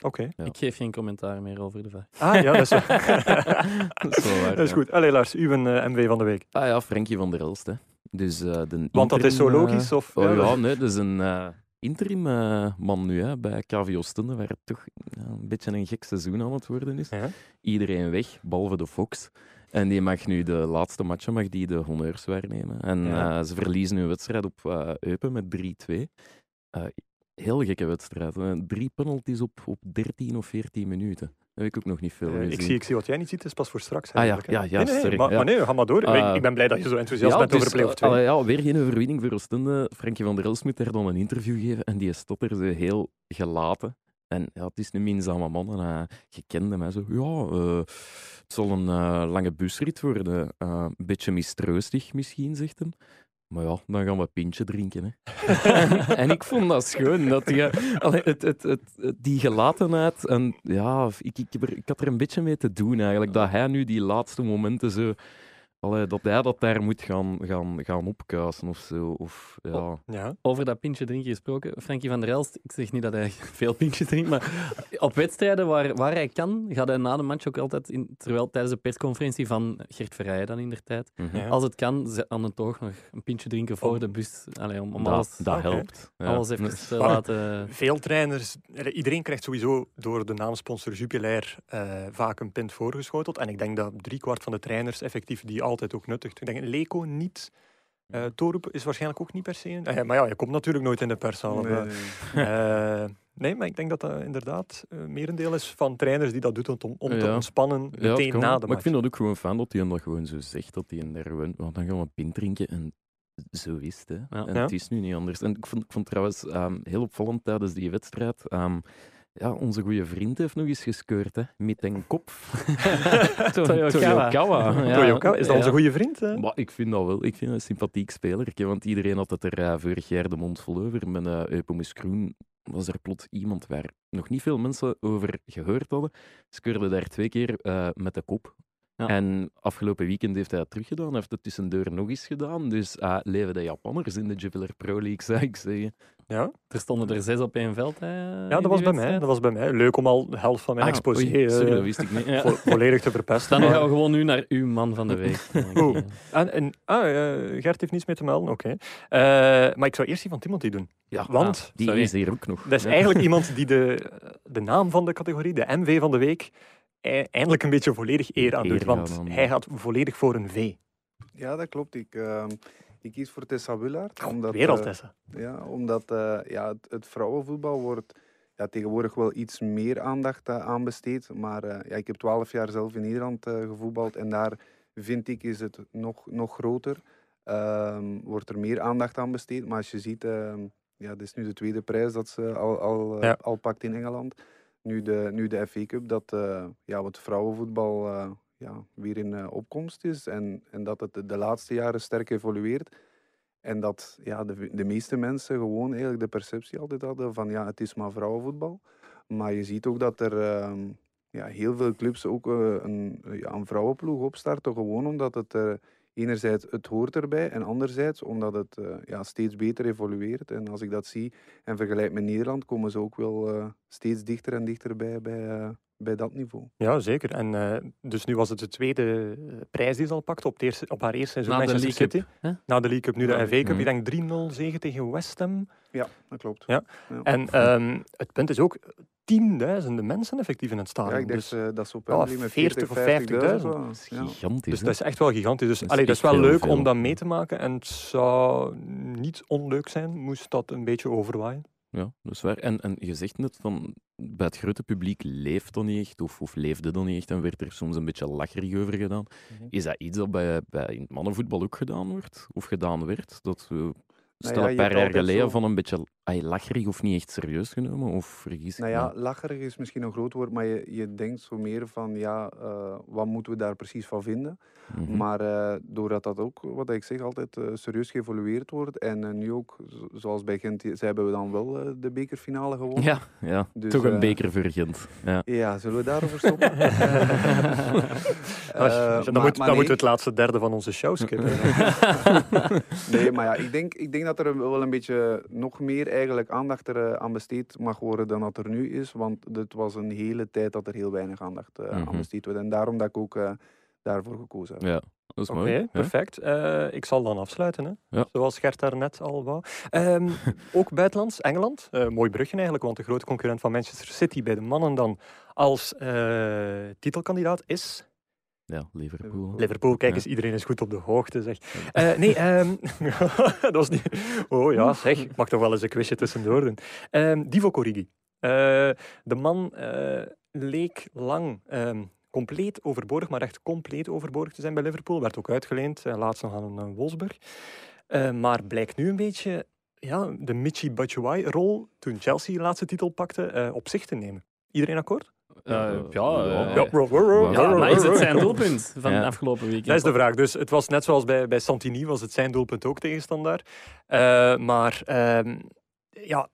Oké. Ja. Ik geef geen commentaar meer over de VAR. Ah, ja, dat is, Dat is wel waar, dat is ja. goed. Allee, Lars, uw eh, MW van de week. Ah ja, Frenkie van der Elst. Hè. Dus, eh, de Want dat is zo logisch? Of, Oh, ja, nee, dat is een eh, interim eh, man nu hè, bij KV Oostende, waar het toch ja, een beetje een gek seizoen aan het worden is. Ja. Iedereen weg, behalve de Fox. En die mag nu de laatste matchen mag die de honneurs waarnemen. En Ja. eh, ze verliezen hun wedstrijd op eh, Eupen met 3-2. Eh, heel gekke wedstrijd. Drie penalties op, op 13 of 14 minuten. Heb ik ook nog niet veel Eh, gezien. ik, zie, ik zie wat jij niet ziet, is pas voor straks. Ah, ja, ja, ja, nee, nee, sorry, Maar, ja. maar nee, ga maar door. Eh, ik ben blij dat je zo enthousiast bent dus, over Play-off eh, 2. allee, ja, weer geen overwinning voor Oostende. Frankie van der Elst moet daar dan een interview geven en die stotterde ze heel gelaten. En ja, het is een minzame man en hij gekende mij zo. Ja, eh, het zal een eh, lange busrit worden. Eh, een beetje mistroostig misschien, zegt hem. Maar ja, dan gaan we een pintje drinken. Hè. en ik vond dat schoon. Dat die, allee, het, het, het, die gelatenheid. En ja, ik, ik, ik had er een beetje mee te doen eigenlijk. Dat hij nu die laatste momenten zo. Allee, dat hij dat daar moet gaan, gaan, gaan opkuisen of zo. Of, ja. Ja. Over dat pintje drinken gesproken. Frankie van der Elst, ik zeg niet dat hij veel pintjes drinkt, maar op wedstrijden waar, waar hij kan, gaat hij na de match ook altijd, in, terwijl tijdens de persconferentie van Gert Verrijen dan in der tijd, Mhm. Ja. als het kan, ze- aan het toog nog een pintje drinken voor Om- de bus. Allee, om, om dat alles, dat helpt. Ja. alles even Dus- te Maar- laten... Veel trainers, iedereen krijgt sowieso door de naamsponsor Jupiler eh, vaak een pint voorgeschoteld. En ik denk dat driekwart van de trainers effectief die altijd ook nuttigt. Ik denk Leco niet. Eh Torup is waarschijnlijk ook niet per se. een- Eh, maar ja, je komt natuurlijk nooit in de perszaal. of, Nee, eh, nee. eh, nee, maar ik denk dat dat inderdaad eh merendeel is van trainers die dat doet om, om te Ja. ontspannen Ja, meteen kan na de Maar ik match. vind dat ook gewoon fijn dat hij hem dat gewoon zo zegt. Dat hij hem daar gewoon... Want dan gaan we een pint drinken en zo is het. Hè. Ja. En Ja. het is nu niet anders. En ik vond, ik vond trouwens ehm, heel opvallend tijdens die wedstrijd... ehm, ja, onze goede vriend heeft nog eens geskeurd, hè, met een kop. Toyokawa. Toyokawa. Ja. Toyokawa, is dat onze goede vriend? hè? Maar ik vind dat wel. Ik vind dat een sympathiek speler. Want iedereen had het er eh, vorig jaar de mond vol over. Met uh, Eupomus Kroen was er plots iemand waar nog niet veel mensen over gehoord hadden. Skeurde daar twee keer eh, met de kop. Ja. En afgelopen weekend heeft hij dat teruggedaan. Hij heeft het tussendoor nog eens gedaan. Dus uh, leven de Japanners in de Jupiler Pro League, zou ik zeggen. Ja, Er stonden er zes op één veld. Hè, ja dat, was bij mij, dat was bij mij. Leuk om al de helft van mijn Ah, exposé oei, eh, sorry, dat wist ik niet. Ja. vo- volledig te verpesten. Dan maar- gaan we gewoon nu naar uw man van de week. Oeh. En, en, ah, eh, Gert heeft niets mee te melden, oké. Eh, maar ik zou eerst die van Timothy doen. Ja, Want die sorry. is hier ook nog. dat is Ja. eigenlijk iemand die de, de naam van de categorie, de MV van de week, e- eindelijk een beetje volledig eer aan doet. Want hij gaat volledig voor een V. Ja, dat klopt. Ik, ehm, ik kies voor Tessa Willaert. omdat, Weer al eh. Ja, omdat eh, ja, het, het vrouwenvoetbal wordt ja, tegenwoordig wel iets meer aandacht eh, aan besteed. Maar ja, ik heb twaalf jaar zelf in Nederland gevoetbald en daar vind ik is het nog, nog groter. Ehm, wordt er meer aandacht aan besteed. Maar als je ziet, ehm, ja, dit is nu de tweede prijs dat ze al, al, Ja. al pakt in Engeland. Nu de, nu de FA Cup, dat ja, wat vrouwenvoetbal ja, weer in eh, opkomst is. En, en dat het de, laatste jaren sterk evolueert. En dat ja, de, de meeste mensen gewoon eigenlijk de perceptie altijd hadden van ja, het is maar vrouwenvoetbal. Maar je ziet ook dat er ehm, ja, heel veel clubs ook eh, een, ja, een vrouwenploeg opstarten. Gewoon omdat het eh, enerzijds het hoort erbij en anderzijds omdat het eh, ja, steeds beter evolueert. En als ik dat zie en vergelijk met Nederland, komen ze ook wel steeds dichter en dichterbij bij, eh, bij dat niveau. Ja, zeker. En eh, dus nu was het de tweede eh, prijs die ze al pakte op, het eerste, op haar eerste seizoen Na de League City. Na de League Cup, nu de Ja. FA Cup. Mhm. Ik denk 3-0 zegen tegen West Ham. Ja, dat klopt. Ja. En ehm, het punt is ook tienduizenden mensen effectief in het Ja, stadion. ik denk dus, dat ze op ja, met 40 40 of 50.000 50.000. waren. Ja. Gigantisch. dus dat is echt wel gigantisch. Dus Dat is allee, dat is wel leuk veel. om dat mee te maken. En het zou niet onleuk zijn, moest dat een beetje overwaaien. Ja, dat is waar. En, en je zegt net van bij het grote publiek leeft dat niet echt, of, of leefde dat niet echt, en werd er soms een beetje lacherig over gedaan. Mhm. Is dat iets dat bij, bij in het mannenvoetbal ook gedaan wordt, of gedaan werd? Dat we stel ja, een je paar hebt jaar geleden zo- van een beetje ay, lacherig of niet echt serieus genomen, of vergis ik Nou me? ja, lacherig is misschien een groot woord, maar je, je denkt zo meer van, ja, eh, wat moeten we daar precies van vinden? Mhm. Maar eh, doordat dat ook, wat ik zeg, altijd eh, serieus geëvolueerd wordt en nu ook, zo- zoals bij Gent, ze hebben we dan wel eh, de bekerfinale gewonnen. Ja, ja. Dus, toch een beker voor Gent. Ja. Ja, zullen we daarover stoppen? Als- Eh, dan maar- moet, maar dan nee. moeten we het laatste derde van onze show skippen. Nee, maar ja, ik denk, ik denk dat er wel een beetje nog meer eigenlijk aandacht er, eh, aan besteed mag worden dan dat er nu is. Want het was een hele tijd dat er heel weinig aandacht eh, Mhm. aan besteed werd. En daarom dat ik ook eh, daarvoor gekozen heb. ja, dat is Oké, mooi. Ja. perfect. Eh, ik zal dan afsluiten, hè? Ja. zoals Gert daarnet al wou. Ehm, ook buitenlands, Engeland. Eh, mooi brugje eigenlijk, want de grote concurrent van Manchester City bij de mannen dan als eh, titelkandidaat is Ja, Liverpool. Liverpool. Kijk Ja. eens, iedereen is goed op de hoogte, zeg. Eh, nee, ehm, dat was niet... Oh ja, zeg, ik mag toch wel eens een quizje tussendoor doen. Ehm Divo Corrigi. Eh, de man eh, leek lang ehm, compleet overbodig, maar echt compleet overbodig te zijn bij Liverpool. Werd ook uitgeleend, laatst nog aan een Wolfsburg. Maar blijkt nu een beetje ja, de Michi Batshuayi-rol, toen Chelsea de laatste titel pakte, op zich te nemen. Iedereen akkoord? Eh, ja, Ja, Ja, maar is het zijn doelpunt van Ja. het afgelopen weekend? Dat is de vraag. Dus het was net zoals bij, bij Santini, was het zijn doelpunt ook tegenstandaard. Eh, maar ehm, ja,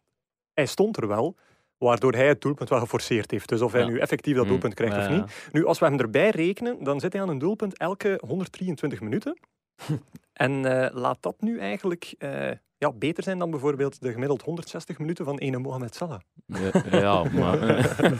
hij stond er wel, waardoor hij het doelpunt wel geforceerd heeft. Dus of hij Ja. nu effectief dat Mm. doelpunt krijgt of Ja. niet. Nu, als we hem erbij rekenen, dan zit hij aan een doelpunt elke 123 minuten. en eh, laat dat nu eigenlijk eh, ja, beter zijn dan bijvoorbeeld de gemiddeld 160 minuten van ene Mohamed Salah. Ja, ja, maar...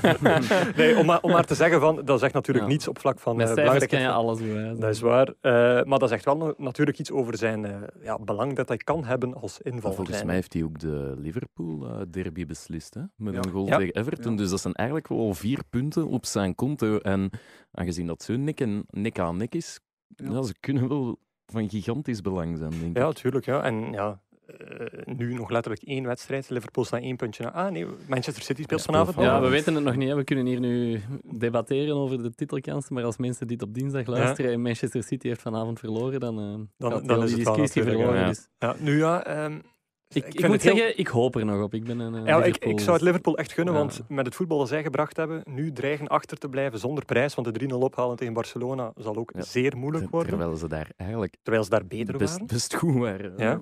nee, om maar, om maar te zeggen van, dat zegt natuurlijk Ja. niets op vlak van Met eh, kan je van- alles bewijzen. Dat is waar. Eh, maar dat zegt wel natuurlijk iets over zijn eh, ja, belang dat hij kan hebben als invaller. Volgens mij heeft hij ook de Liverpool-derby beslist, hè? met Ja. een goal Ja. tegen Everton. Ja. Dus dat zijn eigenlijk wel vier punten op zijn konto. En aangezien dat zo nek, en, nek aan nek is, Ja. ja. ze kunnen wel van gigantisch belang zijn, denk Ja, ik. tuurlijk. Ja. En ja, eh, nu nog letterlijk één wedstrijd. Liverpool staat één puntje na. Ah nee, Manchester City speelt Ja, vanavond. Ja, we weten het nog niet. hè. We kunnen hier nu debatteren over de titelkansen. Maar als mensen dit op dinsdag luisteren en Manchester City heeft vanavond verloren, dan, eh Dan- gaat dan heel is die discussie verloren. ja. Dus Ja, nu ja, ehm, Ik, ik, moet zeggen, ik hoop er nog op. Ik, ben een, ja, ik, ik, zou het Liverpool echt gunnen, want met het voetbal dat zij gebracht hebben, nu dreigen achter te blijven zonder prijs, want de 3-0 ophalen tegen Barcelona zal ook zeer moeilijk worden. Terwijl ze daar eigenlijk terwijl ze daar beter best, waren. Best goed waren. Ja.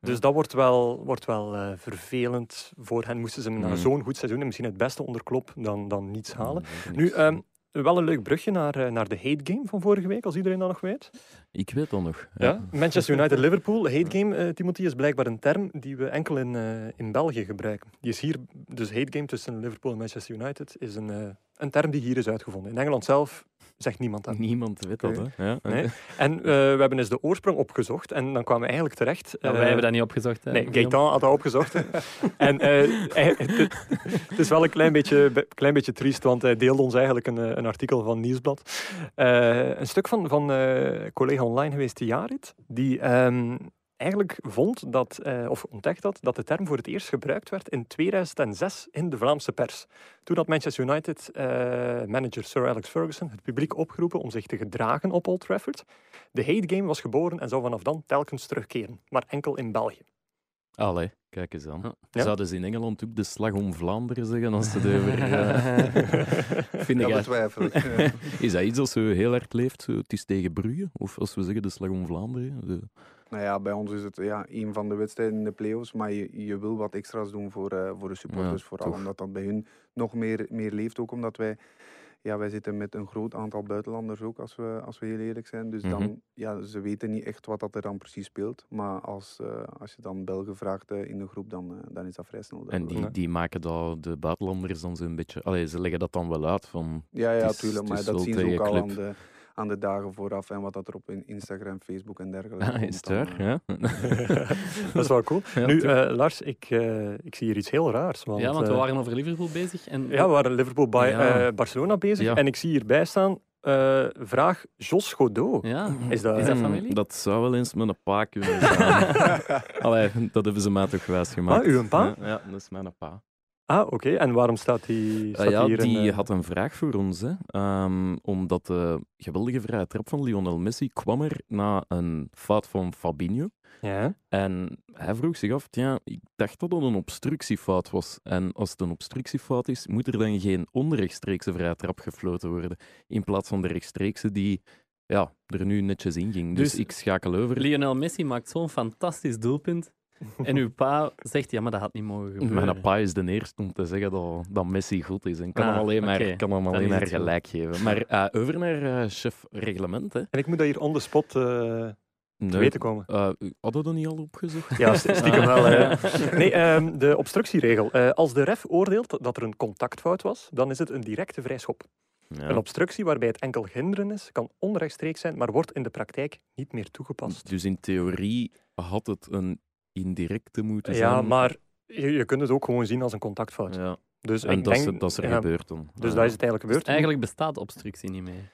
Dus dat wordt wel, wordt wel uh, vervelend voor hen. Moesten ze na mm. zo'n goed seizoen en misschien het beste onder Klop dan, dan niets halen. Mm, nu, um, wel een leuk brugje naar, eh, naar de hate game van vorige week, als iedereen dat nog weet. Ik weet dat nog. Ja. Manchester United-Liverpool. Hate game, uh, Timothy, is blijkbaar een term die we enkel in, uh, in België gebruiken. Die is hier, dus hate game tussen Liverpool en Manchester United, is een, uh, een term die hier is uitgevonden. In Engeland zelf zegt niemand dat. Niemand weet dat, hè? Ja. Nee. En uh, we hebben eens de oorsprong opgezocht en dan kwamen we eigenlijk terecht... Uh, wij hebben dat niet opgezocht. Hè? Nee, Gaetan had dat opgezocht. en uh, het is wel een klein beetje, klein beetje triest, want hij deelde ons eigenlijk een, een artikel van Nieuwsblad. een stuk van, van collega online geweest, Jarit, die... Um, eigenlijk vond dat, uh, of ontdekt had, dat de term voor het eerst gebruikt werd in 2006 in de Vlaamse pers. Toen had Manchester United uh, manager Sir Alex Ferguson het publiek opgeroepen om zich te gedragen op Old Trafford. De hate game was geboren en zou vanaf dan telkens terugkeren, maar enkel in België. Allee, kijk eens aan. Ja. Zouden ze in Engeland ook de slag om Vlaanderen zeggen als ze het over... Uh... Vind ik betwijfel Is dat iets als ze heel hard leeft? Het is tegen Brugge? Of als we zeggen de slag om Vlaanderen? De... Nou ja, bij ons is het ja, een van de wedstrijden in de play-offs, maar je, je wil wat extra's doen voor, uh, voor de supporters, vooral omdat dat bij hun nog meer, meer leeft, ook omdat wij, ja, wij zitten met een groot aantal buitenlanders ook, als we, als we heel eerlijk zijn. Dus dan, mhm. ja, ze weten niet echt wat dat er dan precies speelt, maar als, uh, als je dan Belgen vraagt uh, in de groep, dan, dan is dat vrij snel. En die, die maken dat, de buitenlanders dan zo'n beetje, allee, ze leggen dat dan wel uit van... Ja, ja, tuurlijk, maar dat zien ze ook al aan de aan de dagen vooraf en wat dat er op Instagram, Facebook en dergelijke ah, Is het ja. dat is wel cool. nu, uh, Lars, ik, uh, ik zie hier iets heel raars. Want, ja, want we waren over Liverpool bezig. En... Ja, we waren Liverpool bij ja. Barcelona bezig. En ik zie hierbij staan, uh, vraag Jos Godot. Ja. Is, dat, is dat familie? Dat zou wel eens met een pa kunnen zijn. Allee, dat hebben ze mij toch wijs gemaakt. Ah, uw pa? Ja, ja, dat is mijn pa. Ah, oké. En waarom staat die, staat ja, hier die uh... had een vraag voor ons. Hè. Um, omdat de geweldige vrije trap van Lionel Messi kwam er na een fout van Fabinho. Ja. En hij vroeg zich af, ja, ik dacht dat het een obstructiefout was. En als het een obstructiefout is, moet er dan geen onrechtstreekse vrije trap gefloten worden. In plaats van de rechtstreekse die ja, er nu netjes in ging. Dus, dus ik schakel over. Lionel Messi maakt zo'n fantastisch doelpunt. En uw pa zegt, ja, maar dat had niet mogen gebeuren. Mijn pa is de eerste om te zeggen dat, dat Messi goed is. En kan ah, hem alleen maar, kan hem alleen maar gelijk geven. Maar uh, over naar uh, chef reglement. Hè. En ik moet dat hier on the spot uh, te weten komen. hadden we dat niet al opgezocht? Ja, stiekem wel. nee, um, de obstructieregel. als de ref oordeelt dat er een contactfout was, dan is het een directe vrijschop. Ja. Een obstructie waarbij het enkel hinderen is, kan onrechtstreeks zijn, maar wordt in de praktijk niet meer toegepast. Dus in theorie had het een indirecte moeten zijn. Ja, maar je, je kunt het ook gewoon zien als een contactfout. Ja. Dus en ik dat, denk, is, dat is er ja, gebeurd dan. Dus dat is het eigenlijk gebeurd. Dus eigenlijk bestaat obstructie niet meer.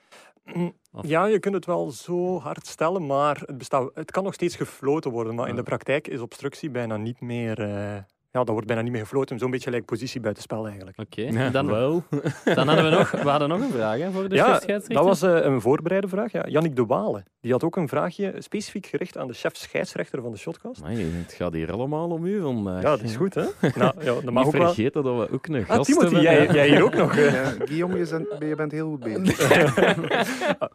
Mm, ja, je kunt het wel zo hard stellen, maar het, bestaat, het kan nog steeds gefloten worden. Maar in de praktijk is obstructie bijna niet meer, uh, ja, dat wordt bijna niet meer gefloten. Zo'n beetje lijkt positie buitenspel eigenlijk. Oké, dan wel. dan hadden we nog, we hadden nog een vraag hè, voor de ja, dat was uh, een voorbereide vraag. Ja. Jannik de Walen die had ook een vraagje specifiek gericht aan de chef scheidsrechter van de Shotcast. Nee, het gaat hier allemaal om u vandaag. Ja, dat is goed, hè? Nou, ja, dat mag Niet ook vergeten wel... dat we ook een ah, gast Timothy, hebben. Jij, jij hier ook nog. Ja, Guillaume, je, je, bent heel goed bezig.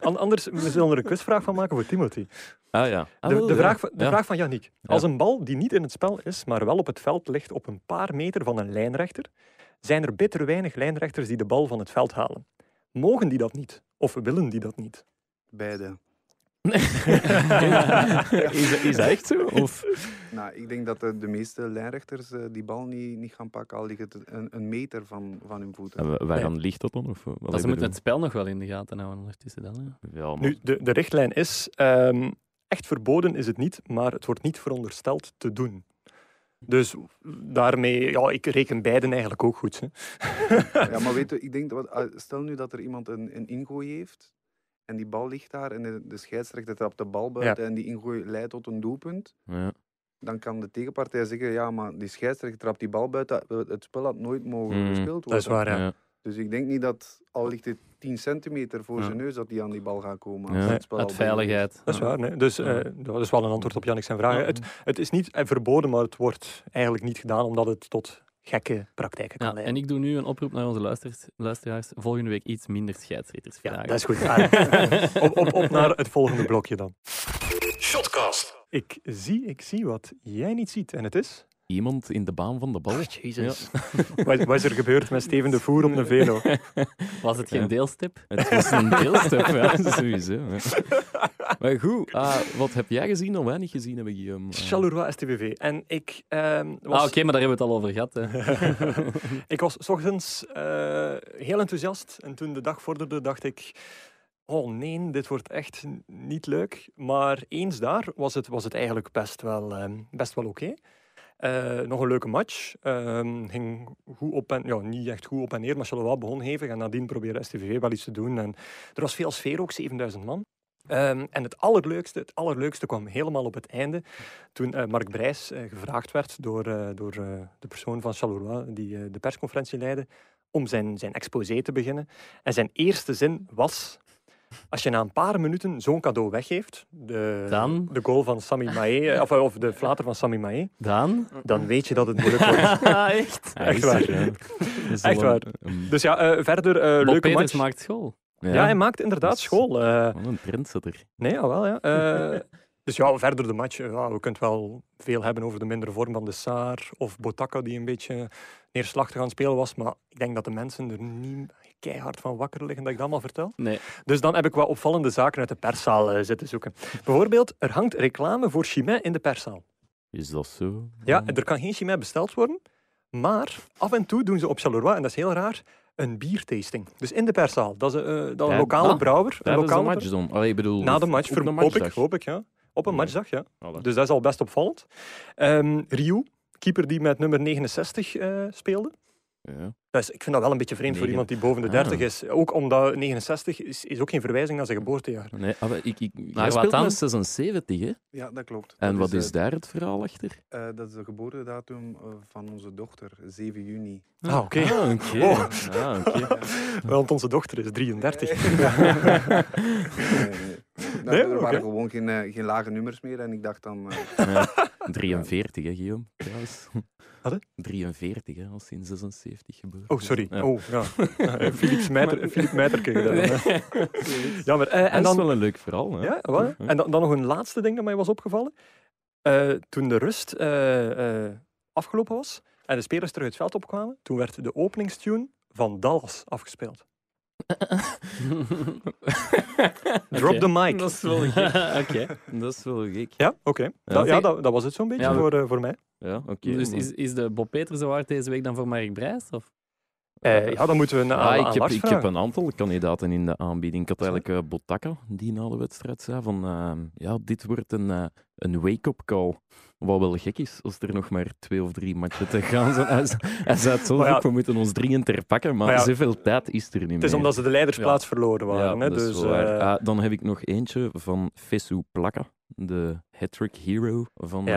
Anders, we zullen er een quizvraag van maken voor Timothy. Ah ja. Ah, de, de, vraag, de vraag van Yannick. Als een bal die niet in het spel is, maar wel op het veld ligt op een paar meter van een lijnrechter, zijn er bitter weinig lijnrechters die de bal van het veld halen. Mogen die dat niet? Of willen die dat niet? Beide. is, is dat echt zo? Of? Nou, ik denk dat de, de meeste lijnrechters uh, die bal niet, niet gaan pakken, al ligt het een, een meter van, van hun voeten. En waarom ligt dat dan? Of, wat dat ze moeten het spel nog wel in de gaten houden ondertussen dan. Ja, maar... Nu, de, de richtlijn is, um, echt verboden is het niet, maar het wordt niet verondersteld te doen. Dus daarmee, ja, ik reken beiden eigenlijk ook goed. Hè. ja, maar weet je, ik denk, dat, ah, stel nu dat er iemand een, een ingooi heeft en die bal ligt daar en de, de scheidsrechter trapt de bal buiten en die ingooi leidt tot een doelpunt. Ja. Dan kan de tegenpartij zeggen, ja, maar die scheidsrechter trapt die bal buiten. Het spel had nooit mogen mm, gespeeld worden. Dat is waar, ja. Dus ik denk niet dat, al ligt het 10 centimeter voor zijn neus, dat hij aan die bal gaat komen. Ja. Het Uit veiligheid. Dat is waar. Nee. Dus uh, dat is wel een antwoord op Jannik zijn vraag. Het, het, is niet verboden, maar het wordt eigenlijk niet gedaan omdat het tot gekke praktijken kan leiden. En ik doe nu een oproep naar onze luisteraars. luisteraars volgende week iets minder scheidsrechters vragen. Ja, dat is goed. op, op, op naar het volgende blokje dan. Shotcast. Ik zie, ik zie wat jij niet ziet en het is iemand in de baan van de bal. Oh, jezus. wat, is er gebeurd met Steven de Voer op een velo? Was het geen deelstip? Het was een deelstip, ja, sowieso. Maar goed, uh, wat heb jij gezien of wij niet gezien hebben, Guillaume? Uh... Charleroi STVV. En ik uh, was... Ah, oké, maar daar hebben we het al over gehad. ik was s ochtends uh, heel enthousiast en toen de dag vorderde, dacht ik... Oh nee, dit wordt echt niet leuk. Maar eens daar was het, was het eigenlijk best wel, ehm, best wel oké. Okay. Uh, nog een leuke match. Uh, ging goed op en, ja, niet echt goed op en neer, maar Charleroi begon hevig. En nadien probeerde STVV wel iets te doen. En er was veel sfeer ook, 7000 man. Um, en het allerleukste, het allerleukste kwam helemaal op het einde. Toen uh, Mark Brijs uh, gevraagd werd door, door de persoon van Charleroi, die de persconferentie leidde, om zijn, zijn exposé te beginnen. En zijn eerste zin was... Als je na een paar minuten zo'n cadeau weggeeft, de, dan? de goal van Sami Mae, eh, of, of de flater van Sami Mae, dan? dan weet je dat het moeilijk wordt. echt? Echt waar. Echt waar. Dus ja, uh, verder uh, leuke Peters match. maakt school. Ja, ja, hij maakt inderdaad school. Uh, een trendsetter. Nee, al wel, ja. Uh, dus ja, verder de match. Ja, we kunnen wel veel hebben over de mindere vorm van de Saar of Botaka, die een beetje neerslachtig aan het spelen was. Maar ik denk dat de mensen er niet keihard van wakker liggen dat ik dat allemaal vertel. Nee. Dus dan heb ik wat opvallende zaken uit de perszaal uh, zitten zoeken. Bijvoorbeeld, er hangt reclame voor Chimay in de perszaal. Is dat zo? Ja, er kan geen Chimay besteld worden. Maar af en toe doen ze op Charleroi, en dat is heel raar, een biertasting. Dus in de perszaal. Dat is, uh, dat een lokale ah, brouwer. Een lokale match dan? Allee, bedoel, Na de match, de hoop, ik, hoop ik, ja. Op een matchdag, ja. Dus dat is al best opvallend. Um, Ryu, keeper die met nummer 69 uh, speelde. Ja. Dus ik vind dat wel een beetje vreemd voor iemand die boven de 30 ah. is. Ook omdat 69 is, is ook geen verwijzing naar zijn geboortejaar. Nee, maar ik, ik, maar speelt dan? met 76, hè? Ja, dat klopt. En dat wat is, is daar het verhaal achter? Uh, dat is de geboortedatum van onze dochter, 7 juni. Ah, oké. Okay. Ah, okay. oh. ah, okay. Want onze dochter is 33. nee, nee. Nou, nee, er waren gewoon geen, uh, geen lage nummers meer en ik dacht dan... Uh, ja, 43, hè, Guillaume? Trouwens. Wat? 43, hè, als in 76 geboren. Oh, sorry. Ja. Oh, ja. Philips Meiter, Philippe Meiter Ja, maar, uh, en dan, dat is wel een leuk verhaal. Hè? Ja, wel. En dan, dan, nog een laatste ding dat mij was opgevallen. Uh, toen de rust uh, afgelopen was en de spelers terug het veld opkwamen, toen werd de openingstune van Dallas afgespeeld. Drop the mic. Dat is wel gek. okay. Dat is wel gek. Ja, oké. Okay. Ja, ja dat, dat, was het zo'n beetje ja, voor, uh, voor mij. Ja, oké. Okay, dus is, is de Bob Peters Award deze week dan voor Mark Brijs? Of? Uh, ja, dan moeten we naar ah, ik, heb, ik heb een aantal kandidaten in de aanbieding. Ik had eigenlijk uh, Botaka, die na de wedstrijd zei van uh, ja, dit wordt een, uh, een wake-up call. Wat wel gek is, als er nog maar twee of drie matchen te gaan zijn. Hij, hij zei het zo, ja, we moeten ons dringend terpakken, maar, maar ja, zoveel tijd is er niet meer. Het is omdat ze de leidersplaats verloren waren. Ja, hè, dus, ah, dan heb ik nog eentje van Fesu Plaka, de hat-trick hero van,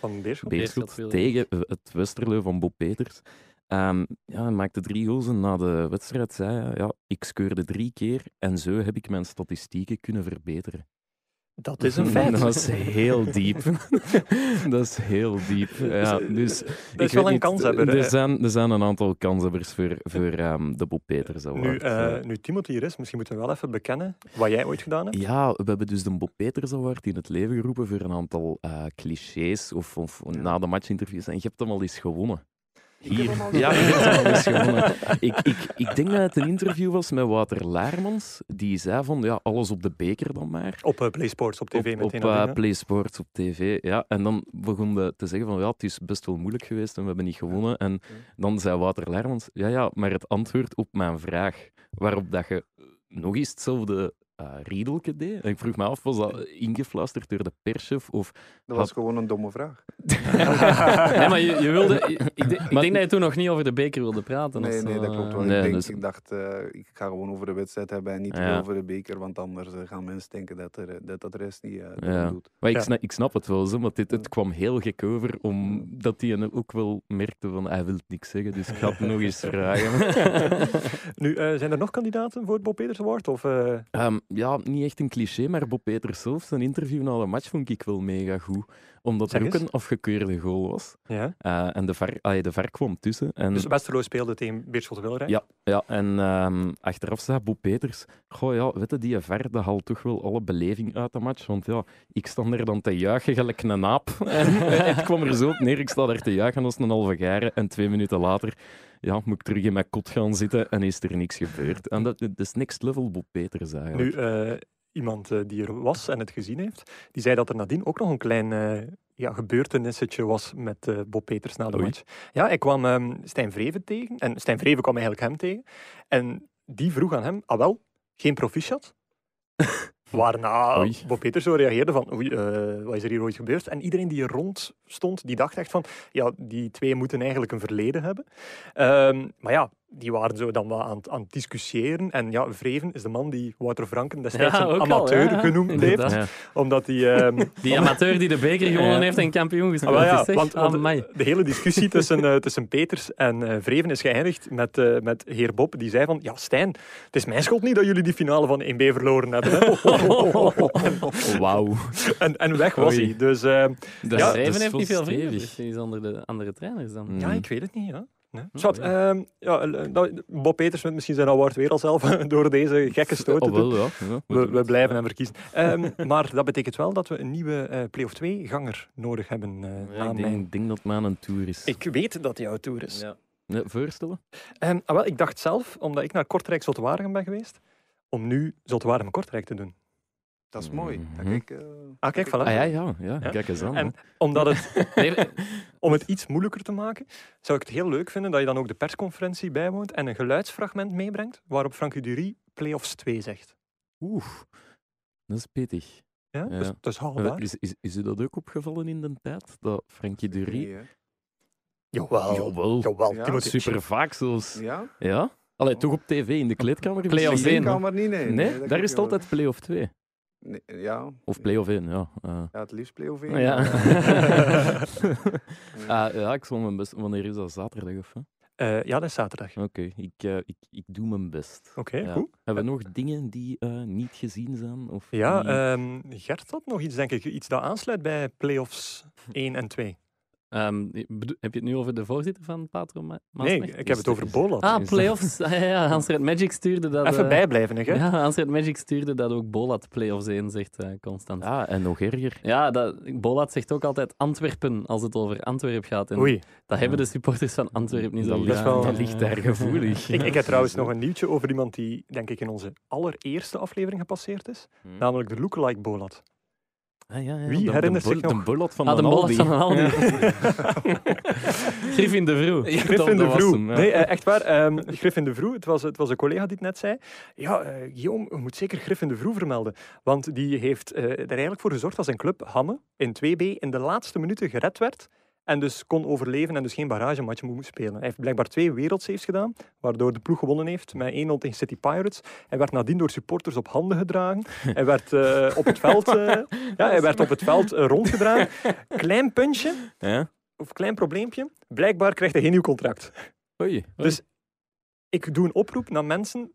van Beerschot, Beerschot tegen het Westerlo van Bob Peters. Um, ja, hij maakte drie goals na de wedstrijd zei hij, ja, ik scoorde drie keer en zo heb ik mijn statistieken kunnen verbeteren. Dat is een feit. Dat is heel diep. dat is heel diep. Ja, dus, dat is wel een kanshebber. Er zijn, er zijn een aantal kanshebbers voor, voor um, de Bob Peters Award. Nu, uh, nu Timothy hier is, misschien moeten we wel even bekennen wat jij ooit gedaan hebt. Ja, we hebben dus de Bob Peters Award in het leven geroepen voor een aantal uh, clichés of, of na de matchinterviews. En je hebt hem al eens gewonnen. Hier. Ja, ik gewonnen. Ik, ik, ik denk dat het een interview was met Wouter Laarmans. Die zei van, ja, alles op de beker dan maar. Op uh, PlaySports op tv op, meteen. Op uh, PlaySports op tv, ja. En dan begon te zeggen van, ja, het is best wel moeilijk geweest en we hebben niet gewonnen. En dan zei Wouter Laarmans, ja, ja, maar het antwoord op mijn vraag, waarop dat je nog eens hetzelfde uh, Riedelke deed. En ik vroeg me af, was dat ingefluisterd door de perschef? Of dat was gewoon een domme vraag. nee, maar je, je wilde... Ik, ik, denk dat je toen nog niet over de beker wilde praten. Nee, nee, dat klopt wel. Nee, ik, denk, dus... ik dacht, uh, ik ga gewoon over de wedstrijd hebben en niet ja. over de beker, want anders uh, gaan mensen denken dat er, dat, dat de rest niet ja. doet. Maar ik, snap, ik snap het wel, zo, maar dit, het kwam heel gek over, omdat hij ook wel merkte van, hij wil niks zeggen, dus ik ga het nog eens vragen. nu, zijn er nog kandidaten voor het Bob Peters Award? Of, um, ja, niet echt een cliché, maar Bob Peters zelf, zijn interview na de match vond ik wel mega goed. Omdat er ook een afgekeurde goal was. Ja. Uh, en de VAR, allee, de VAR kwam tussen. En... Dus Westerlo speelde tegen Beerschot Wilrijk? Ja, ja en um, achteraf zei Bob Peters, goh ja, weet je, die VAR, dat haalt toch wel alle beleving uit de match. Want ja, ik sta er dan te juichen gelijk een aap. en het kwam er zo op neer, ik sta daar te juichen als een halve garen. En twee minuten later ja, moet ik terug in mijn kot gaan zitten en is er niks gebeurd. En dat, dat is next level Bob Peters eigenlijk. Nu, uh, iemand uh, die er was en het gezien heeft, die zei dat er nadien ook nog een klein uh, ja, gebeurtenissetje was met uh, Bob Peters na de match. Ja, ik kwam um, Stijn Vreven tegen en Stijn Vreven kwam eigenlijk hem tegen. En die vroeg aan hem, ah wel, geen proficiat? Waarna Oei. Bob Peters zo reageerde van, oei, uh, wat is er hier ooit gebeurd? En iedereen die er rond stond, die dacht echt van, ja, die twee moeten eigenlijk een verleden hebben. Um, maar ja, die waren zo dan wel aan, aan het discussiëren. En ja, Vreven is de man die Wouter Franken destijds een amateur genoemd heeft. Omdat die, um, die amateur die de beker gewonnen heeft en kampioen gespeeld ah, ja, want, want de hele discussie tussen, uh, tussen Peters en uh, Vreven is geëindigd met, uh, met heer Bob. Die zei van, ja Stijn, het is mijn schuld niet dat jullie die finale van 1B verloren hebben. Wauw. En, en weg was Oei. hij. Dus, uh, ja, Vreven heeft niet veel vrienden. Dus onder de andere trainers dan. Ja, ik weet het niet. Ja. Nee? Zwat, ja. Uh, ja, Bob Peters wint misschien zijn award weer al zelf door deze gekke stoten. Oh, ja. ja we, we, blijven hem verkiezen. Um, maar dat betekent wel dat we een nieuwe uh, play-off 2-ganger nodig hebben. Uh, ja, ik denk, mijn... denk dat maar een tour is. Ik weet dat jouw tour is. Nee, voorstellen? Um, ah, wel, ik dacht zelf, omdat ik naar Kortrijk Zotwaardigem ben geweest, om nu Zotwaardigem Kortrijk te doen. Dat is mooi. Mm -hmm. kijk, uh, ah, kijk, voilà. Ah, ja, ja, ja, kijk eens aan. En omdat het, om het iets moeilijker te maken, zou ik het heel leuk vinden dat je dan ook de persconferentie bijwoont en een geluidsfragment meebrengt waarop Frankie Dury Playoffs 2 zegt. Oeh, dat is pittig. Ja, ja. Dus, dat is haalbaar. Is, is, is u dat ook opgevallen in de tijd, dat Frankie Dury... Nee, Jawel. Jawel. Jawel. Ja. Super vaak zelfs. Ja? Ja? Allee, toch op tv, in de kleedkamer? Play-off 1. niet, nee. Nee, daar is het altijd play-off 2. Nee, ja. Of play-off in, ja. Uh. Ja, het liefst play-off in. Oh, ja. uh, ja, ik zal mijn best... Wanneer is dat? Zaterdag of? Uh, ja, dat is zaterdag. Oké, okay, ik, uh, ik, ik doe mijn best. Oké, okay, ja. goed. Hebben we nog dingen die uh, niet gezien zijn? Of ja, die... um, Gert had nog iets, denk ik. Iets dat aansluit bij playoffs 1 en 2. Um, heb je het nu over de voorzitter van Patro Ma Nee, ik heb het over Bolat. Ah, playoffs. ah, ja, Hansred Magic stuurde dat... Even uh, bijblijven, hè? Ja, Hansred Magic stuurde dat ook Bolat playoffs 1 zegt uh, constant. Ja, en nog erger. Ja, dat, Bolat zegt ook altijd Antwerpen als het over Antwerpen gaat. En Oei. Dat hebben de supporters van Antwerpen niet zo dat ligt daar gevoelig. ik, ik heb trouwens nog een nieuwtje over iemand die, denk ik, in onze allereerste aflevering gepasseerd is. Hmm. Namelijk de lookalike Bolat. Ah, ja, ja. Wie herinnert zich nog? De bullet van ah, de, de Aldi. van Aldi. Ja. Griffin de Vroe. Ja, Griffin de Vroe. Nee, uh, echt waar. Um, Griffin de Vroe, het was, het was een collega die het net zei. Ja, uh, Guillaume, je moet zeker Griffin de Vroe vermelden. Want die heeft uh, er eigenlijk voor gezorgd dat zijn club Hamme in 2B in de laatste minuten gered werd en dus kon overleven en dus geen barragematch moet spelen. Hij heeft blijkbaar twee wereldsaves gedaan, waardoor de ploeg gewonnen heeft met 1-0 tegen City Pirates. Hij werd nadien door supporters op handen gedragen. Hij werd uh, op het veld, uh, ja, hij werd op het veld uh, rondgedragen. Klein puntje, ja? of klein probleempje. Blijkbaar krijgt hij geen nieuw contract. Oei, oei. Dus ik doe een oproep naar mensen.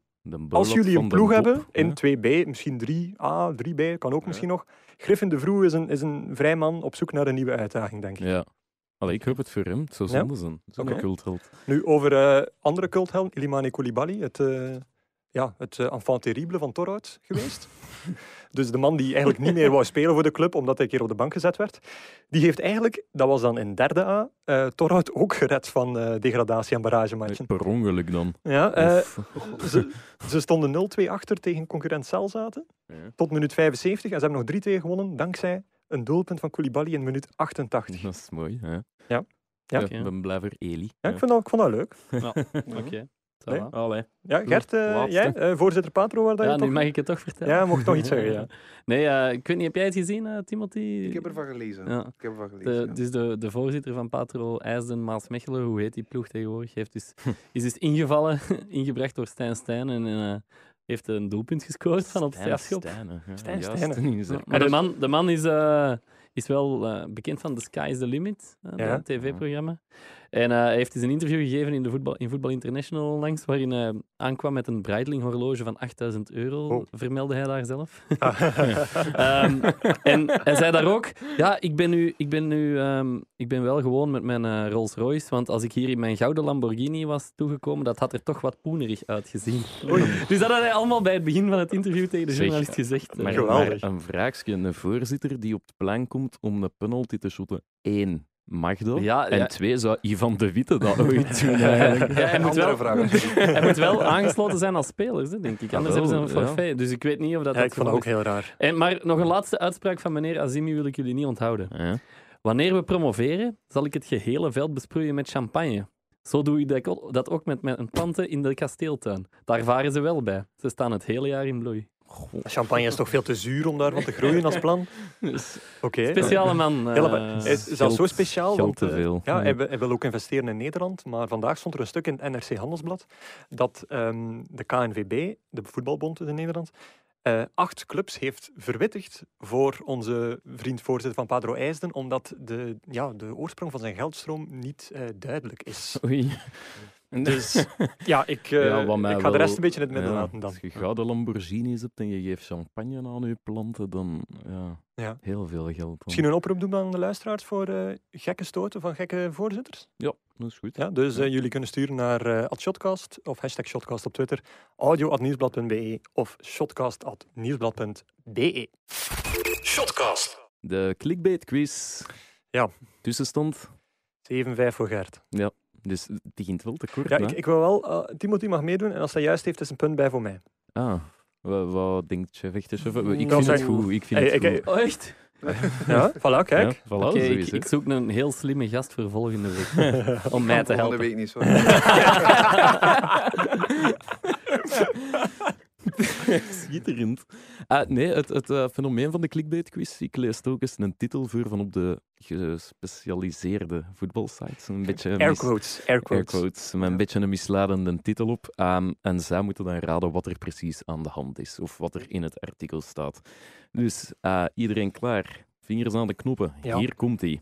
Als jullie een ploeg hebben in 2B, misschien 3A, 3B, kan ook misschien nog. Griffin de Vroe is een, is een vrij man op zoek naar een nieuwe uitdaging, denk ik. Ja. Allee, ik hoop het voor hem. Het zou zonde ja? zijn. Zo'n okay. cultheld. Nu, over uh, andere culthelden. Ilimane Koulibaly, het, uh, ja, het uh, enfant terrible van Torhout geweest. dus de man die eigenlijk niet meer wou spelen voor de club, omdat hij een keer op de bank gezet werd. Die heeft eigenlijk, dat was dan in derde A, uh, Torhout ook gered van degradatie en barragematchen. Per ongeluk dan. Ja, ze, ze, stonden 0-2 achter tegen concurrent Celzaten. Ja. Tot minuut 75 en ze hebben nog 3-2 gewonnen, dankzij een doelpunt van Koulibaly in minuut 88. Dat is mooi, hè? Ja. Ja, ik ben blij voor Eli. Ja, ik, vond dat, ik vond dat leuk. Ja, oké. Okay. Nee? Allee. Ja, Gert, uh, Laatste. jij? Uh, voorzitter Patro, waar dat Ja, je nu toch... mag ik het toch vertellen. Ja, mocht nog iets zeggen, ja. Nee, uh, ik weet niet, heb jij het gezien, uh, Timothy? Ik heb ervan gelezen. Ja. Ik heb ervan gelezen. De, ja. dus de, de voorzitter van Patro IJsden Maasmechelen, hoe heet die ploeg tegenwoordig, heeft dus, is dus ingevallen, ingebracht door Stijn Stijn en uh, heeft een doelpunt gescoord van op strafschop. Stijn inderdaad. Maar de man, de man is, uh, is wel uh, bekend van The Sky is the Limit, uh, Ja. dat tv-programma. En hij heeft dus een interview gegeven in, de voetbal, in Voetbal International langs, waarin hij aankwam met een Breitling horloge van 8000 euro, Oh. vermeldde hij daar zelf. Ah. Ehm, en hij zei daar ook, ja, ik ben, nu, ik ben, nu, ehm, ik ben wel gewoon met mijn eh, Rolls Royce, want als ik hier in mijn gouden Lamborghini was toegekomen, dat had er toch wat poenerig uitgezien. Dus dat had hij allemaal bij het begin van het interview tegen de Zeg, journalist gezegd. Maar, Eh, Geweldig. maar een vraagje. Een voorzitter die op het plein komt om een penalty te shotten. Eén, mag dat? Ja, en ja. twee, zou Ivan de Witte dat ooit doen eigenlijk? Ja, hij, moet Andere wel, vragen. hij moet wel aangesloten zijn als spelers, hè, denk ik. Ah, Anders wel, hebben ze een ja. forfait. Dus ik weet niet of dat Ja, ik vond dat ook heel raar. is. En, maar nog een laatste uitspraak van meneer Azimi wil ik jullie niet onthouden. Ja. Wanneer we promoveren, zal ik het gehele veld besproeien met champagne. Zo doe ik dat ook- dat ook met mijn tante in de kasteeltuin. Daar varen ze wel bij. Ze staan het hele jaar in bloei. Champagne is toch veel te zuur om daarvan te groeien als plan? Oké. Speciale man. eh, Heel, het is zelfs zo speciaal. geld want, te eh, veel. Ja, hij, wil- hij wil ook investeren in Nederland. Maar vandaag stond er een stuk in het NRC Handelsblad dat ehm, de KNVB, de voetbalbond in Nederland, eh, acht clubs heeft verwittigd voor onze vriend voorzitter van Padro IJsden, omdat de, ja, de oorsprong van zijn geldstroom niet eh, duidelijk is. Oei. Dus ja, ik, eh, Ja, ik ga de rest een beetje in het midden Ja, laten dan. Als je gouden Lamborghinis hebt en je geeft champagne aan je planten, dan ja, Ja. heel veel geld. Dan. Misschien een oproep doen aan de luisteraars voor eh, gekke stoten van gekke voorzitters? Ja, dat is goed. Ja, dus eh, jullie kunnen sturen naar @shotcast of hashtag shotcast op Twitter, audio@nieuwsblad.be of shotcast@nieuwsblad.be. Shotcast. De clickbait quiz. Ja. Tussenstand. 7-5 voor Gert. Dus het begint wel te kort. Ja, hè? ik, ik wil wel, eh, Timothy mag meedoen en als hij juist heeft, is een punt bij voor mij. Ah, wat, wat denkt echt? Chef? Ik Ja, vind het goed. Ik vind Hey, het goed. Oh, echt? Ja, voilà, kijk. Ja, voilà, Oké, ik, zoek een heel slimme gast voor volgende week. om mij te Volgende helpen. week niet zo. Schitterend. Ah, nee, het, het eh, fenomeen van de clickbait quiz. Ik lees ook eens een titel voor van op de gespecialiseerde voetbalsites. Een beetje Air mis- quotes, air quotes. met een beetje een misleidende titel op. Ehm, en zij moeten dan raden wat er precies aan de hand is, of wat er in het artikel staat. Dus eh, iedereen klaar? Vingers aan de knoppen. Ja. Hier komt ie.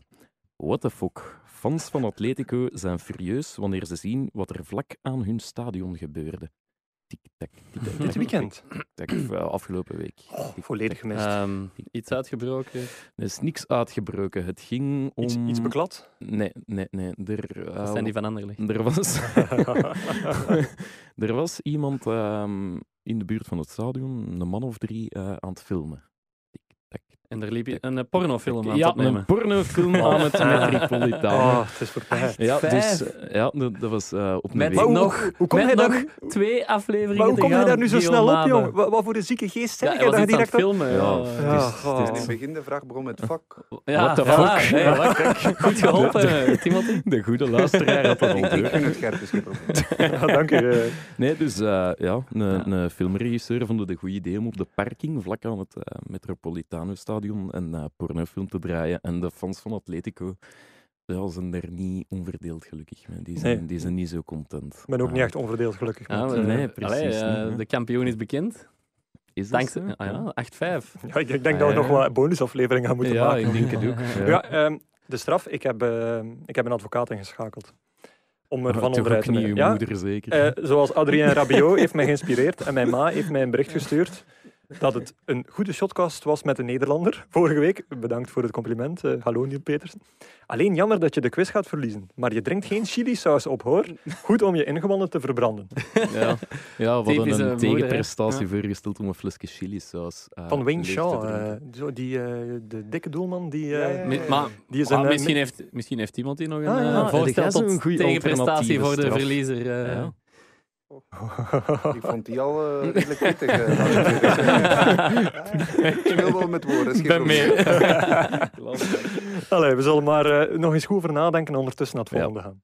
What the fuck? Fans van Atletico zijn furieus wanneer ze zien wat er vlak aan hun stadion gebeurde. Tik-tak, Dit weekend. tik-tak, eh, afgelopen week. Oh, volledig gemist. Ehm, iets uitgebroken. Er is niks uitgebroken. Het ging om... iets, iets beklad? Nee, nee, nee. Er, Dat zijn die van Anderlecht. er was... er was iemand ehm, in de buurt van het stadion, een man of drie, eh, aan het filmen. En daar liep je een eh, pornofilm aan Ja, opnemen. een pornofilm aan het Metropolitaan. Oh, het is voorbij. Ja, dus eh, ja, dat, dat was eh, op week. Nog- hoe, kom daar nog twee afleveringen maar hoe te kom je daar nu zo snel op, jong? Wat, wat voor een zieke geest zeg je je het direct op... filmen. Ja, Ja, het is- Ja, het In het begin de vraag begon met fuck. ja, What fuck? Hey, wat- kijk, goed geholpen, Timothy. De goede luisteraar had dat al Ik vind het scherp. Ja, dank u. eh. Nee, dus eh, ja, een, Ja. een filmregisseur vond het een goed idee om op de parking, vlak aan het eh, Metropolitano-stadion, een eh, pornofilm te draaien. En de fans van Atletico ja, zijn daar niet onverdeeld gelukkig mee. Die zijn, Nee. die zijn niet zo content. Ik ben ook niet echt onverdeeld gelukkig. Ja, met, we- eh, nee, precies allee, niet, eh, de kampioen is bekend. Is Dankzij, zo? ah, ja, 8-5. ja, ik ik denk dat we Ah, nog ja. wat bonusafleveringen gaan moeten ja, maken. ik denk het ook. Ja, Ja. ehm, de straf. Ik heb, eh, ik heb een advocaat ingeschakeld. Om er van onderuit te nemen. Ja, moeder, zeker. zoals Adrien Rabiot heeft mij geïnspireerd en mijn ma heeft mij een bericht gestuurd dat het een goede shotcast was met een Nederlander vorige week. Bedankt voor het compliment. eh, hallo Niel Petersen. Alleen jammer dat je de quiz gaat verliezen. Maar je drinkt geen chilisaus op, hoor. Goed om je ingewanden te verbranden. ja. ja, hadden een tegenprestatie Ja. voorgesteld om een flesje chilisaus eh, Van Wayne Shaw. eh, zo die, de dikke doelman. Die, eh, Ja, ja, ja. Mi- Maar die is een, misschien, heeft, misschien heeft iemand hier nog een Ah, ja. voorstel tot goeie tegenprestatie voor de straf? verliezer. Ja. Ik vond die al eh, redelijk pittig. eh, ik. Ik speel wel met woorden. is geen ben mee. probleem. Allee, we zullen maar eh, nog eens goed over nadenken en ondertussen naar het Ja. volgende gaan.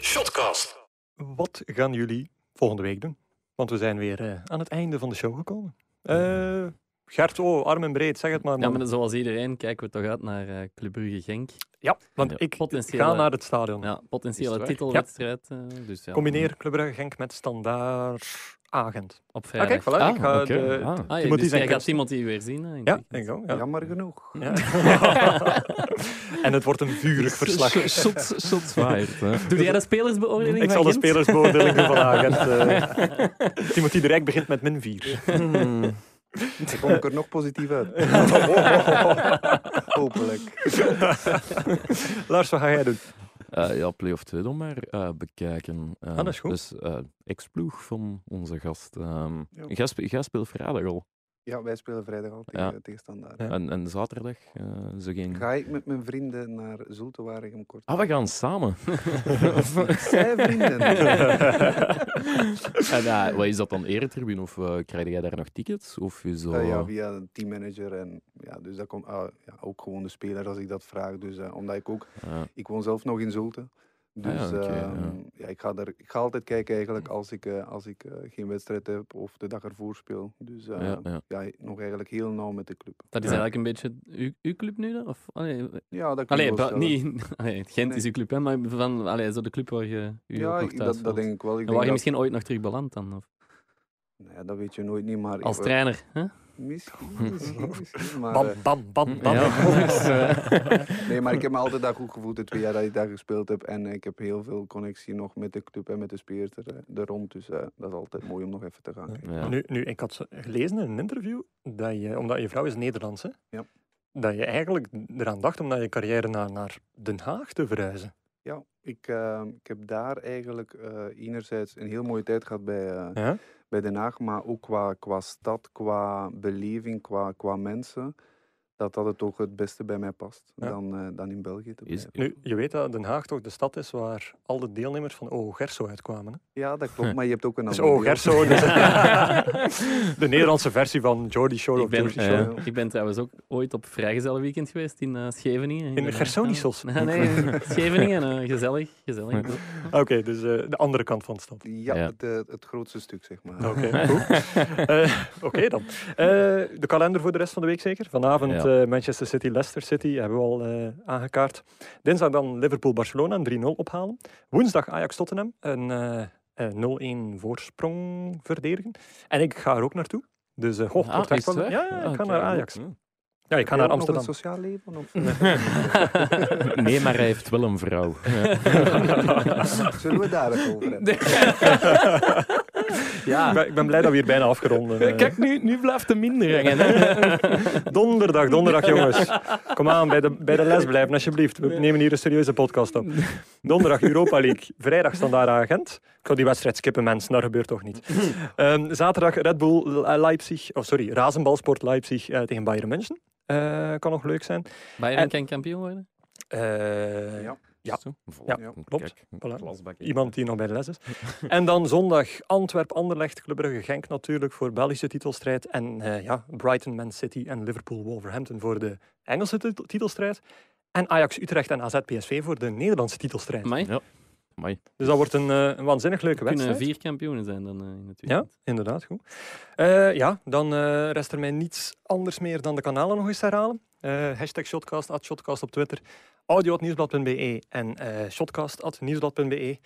Shotcast. Wat gaan jullie volgende week doen. Want we zijn weer aan het einde van de show gekomen. Gert, oh, arm en breed, zeg het maar. Ja, maar zoals iedereen kijken we toch uit naar uh, Club Brugge Genk. Ja, want ik ga naar het stadion. Ja, potentiële titelwedstrijd. Ja. Uh, dus ja. Combineer Club Brugge Genk met standaard agent. Op vrijdag. Ah, kijk, voilà, ah, ik ga okay. de, ah. ah Timothy dus jij gaat Timothy weer zien. Hè, ja, denk ook. Ja. Jammer genoeg. Ja. en het wordt een vurig verslag. Shots fired. Doe jij de spelersbeoordeling Ik zal de spelersbeoordeling doen van agent. Uh, Timothy de Rijk begint met min 4. Hmm. Dan kom ik er nog positief uit. Hopelijk. Lars, wat ga jij doen? Uh, ja, Play-off 2 dan maar uh, bekijken. Uh, ah, dat is goed. Dus ex-ploeg van onze gast. Um, ja. Jij speelt vrijdag al. Ja, wij spelen vrijdag al tegen, ja. tegen Standaard. En, en zaterdag? Uh, zo geen... Ga ik met mijn vrienden naar Zultewaregem kort. Ah, we gaan samen. Zij vrienden. en uh, wat is dat dan eretribune? Of uh, krijg jij daar nog tickets? Of is zo... ja, via een teammanager. En, ja, dus dat komt ah, ja, ook gewoon de speler als ik dat vraag. Dus, omdat ik ook... Ik woon zelf nog in Zulte. Dus ah, ja, ehm, ja. ik, ga er, ik ga altijd kijken eigenlijk als ik, uh, als ik uh, geen wedstrijd heb of de dag ervoor speel. Dus uh, ja, ja, nog eigenlijk heel nauw met de club. Dat is eigenlijk een beetje uw, uw club nu dan? Of, allee, ja, dat kan allee, niet, allee, Gent nee. is uw club, hè, maar van, allee, zo de club waar je u ja, nog thuis dat, dat denk ik wel. Ik en denk waar je misschien ooit nog terug belandt dan? Of? Nee, dat weet je nooit niet, maar... Als trainer, hè? Misschien, misschien, misschien. Maar, bam, eh, bam, bam, bam. Ja. nee, maar ik heb me altijd daar goed gevoeld de twee jaar dat ik daar gespeeld heb. En ik heb heel veel connectie nog met de club en met de spelers er, er rond. Dus uh, dat is altijd mooi om nog even te gaan kijken. Ja. Nu, nu, ik had gelezen in een interview, dat je, omdat je vrouw is Nederlands, hè? Ja. dat je eigenlijk eraan dacht om naar je carrière naar, naar Den Haag te verhuizen. Ja, ik, uh, ik heb daar eigenlijk uh, enerzijds een heel mooie tijd gehad bij... Ja? bij Den Haag, maar ook qua, qua stad, qua beleving, qua, qua mensen dat dat het toch het beste bij mij past dan, uh, dan in België te blijven. Nu, je weet dat Den Haag toch de stad is waar al de deelnemers van O Gerso uitkwamen. Hè? Ja, dat klopt, maar je hebt ook een andere... Dus Gerso, dus de Nederlandse versie van Jordi Shore ik ben, of Show. Uh, ik ben trouwens ook ooit op vrijgezellenweekend geweest in uh, Scheveningen. In, in Gersonisos? nee, nee, Scheveningen. gezellig, gezellig. Oké, okay, dus de andere kant van de stad. Ja, ja. Het, het, grootste stuk, zeg maar. Oké, okay, Oké okay, dan. de kalender voor de rest van de week zeker? Vanavond... Ja. Uh, Manchester City, Leicester City hebben we al uh, aangekaart. Dinsdag dan Liverpool-Barcelona, 3-0 ophalen. Woensdag Ajax-Tottenham, een uh, 0-1 voorsprong verdedigen. En ik ga er ook naartoe. Dus uh, ah, wel... Ja, ja, ik ga naar Ajax. Ja, ik ga naar Amsterdam. Nog een sociaal leven? Of? nee, maar hij heeft wel een vrouw. Zullen we daar over hebben? Ja. Ik ben, blij dat we hier bijna afgerond zijn. Kijk, nu, nu blijft het minder hangen. donderdag, donderdag jongens. Kom aan, bij de, bij de les blijven alsjeblieft. We nemen hier een serieuze podcast op. Donderdag Europa League. Vrijdag standaard agent. Ik ga die wedstrijd skippen, mensen. Dat gebeurt toch niet. Um, zaterdag Red Bull Leipzig. Oh, sorry. Razenbalsport Leipzig uh, tegen Bayern München. Uh, kan nog leuk zijn. Bayern en, kan kampioen worden? Uh, ja. Ja, ja, klopt. Kijk, Iemand die nog bij de les is. en dan zondag Antwerp-Anderlecht, Club Brugge-Genk natuurlijk voor Belgische titelstrijd. En uh, ja, Brighton-Man City en Liverpool-Wolverhampton voor de Engelse titelstrijd. En Ajax-Utrecht en AZ-PSV voor de Nederlandse titelstrijd. Amai. Ja. Amai. Dus dat wordt een, een waanzinnig leuke wedstrijd. kunnen vier kampioenen zijn dan uh, natuurlijk. Ja, inderdaad. Goed. Uh, ja, dan uh, rest er mij niets anders meer dan de kanalen nog eens herhalen. hashtag Shotcast, Shotcast op Twitter audio.nieuwsblad.be en uh, shotcast.nieuwsblad.be.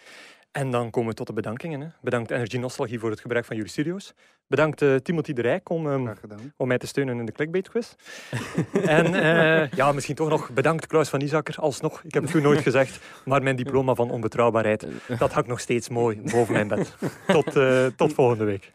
En dan komen we tot de bedankingen. Hè. Bedankt Energy Nostalgie voor het gebruik van jullie studio's. Bedankt uh, Timothy de Rijk om, um, om mij te steunen in de clickbait quiz. en uh, ja, misschien toch nog bedankt Klaus van Isakker, alsnog. Ik heb het u nooit gezegd, maar mijn diploma van onbetrouwbaarheid, dat hangt nog steeds mooi boven mijn bed. Tot, uh, tot volgende week.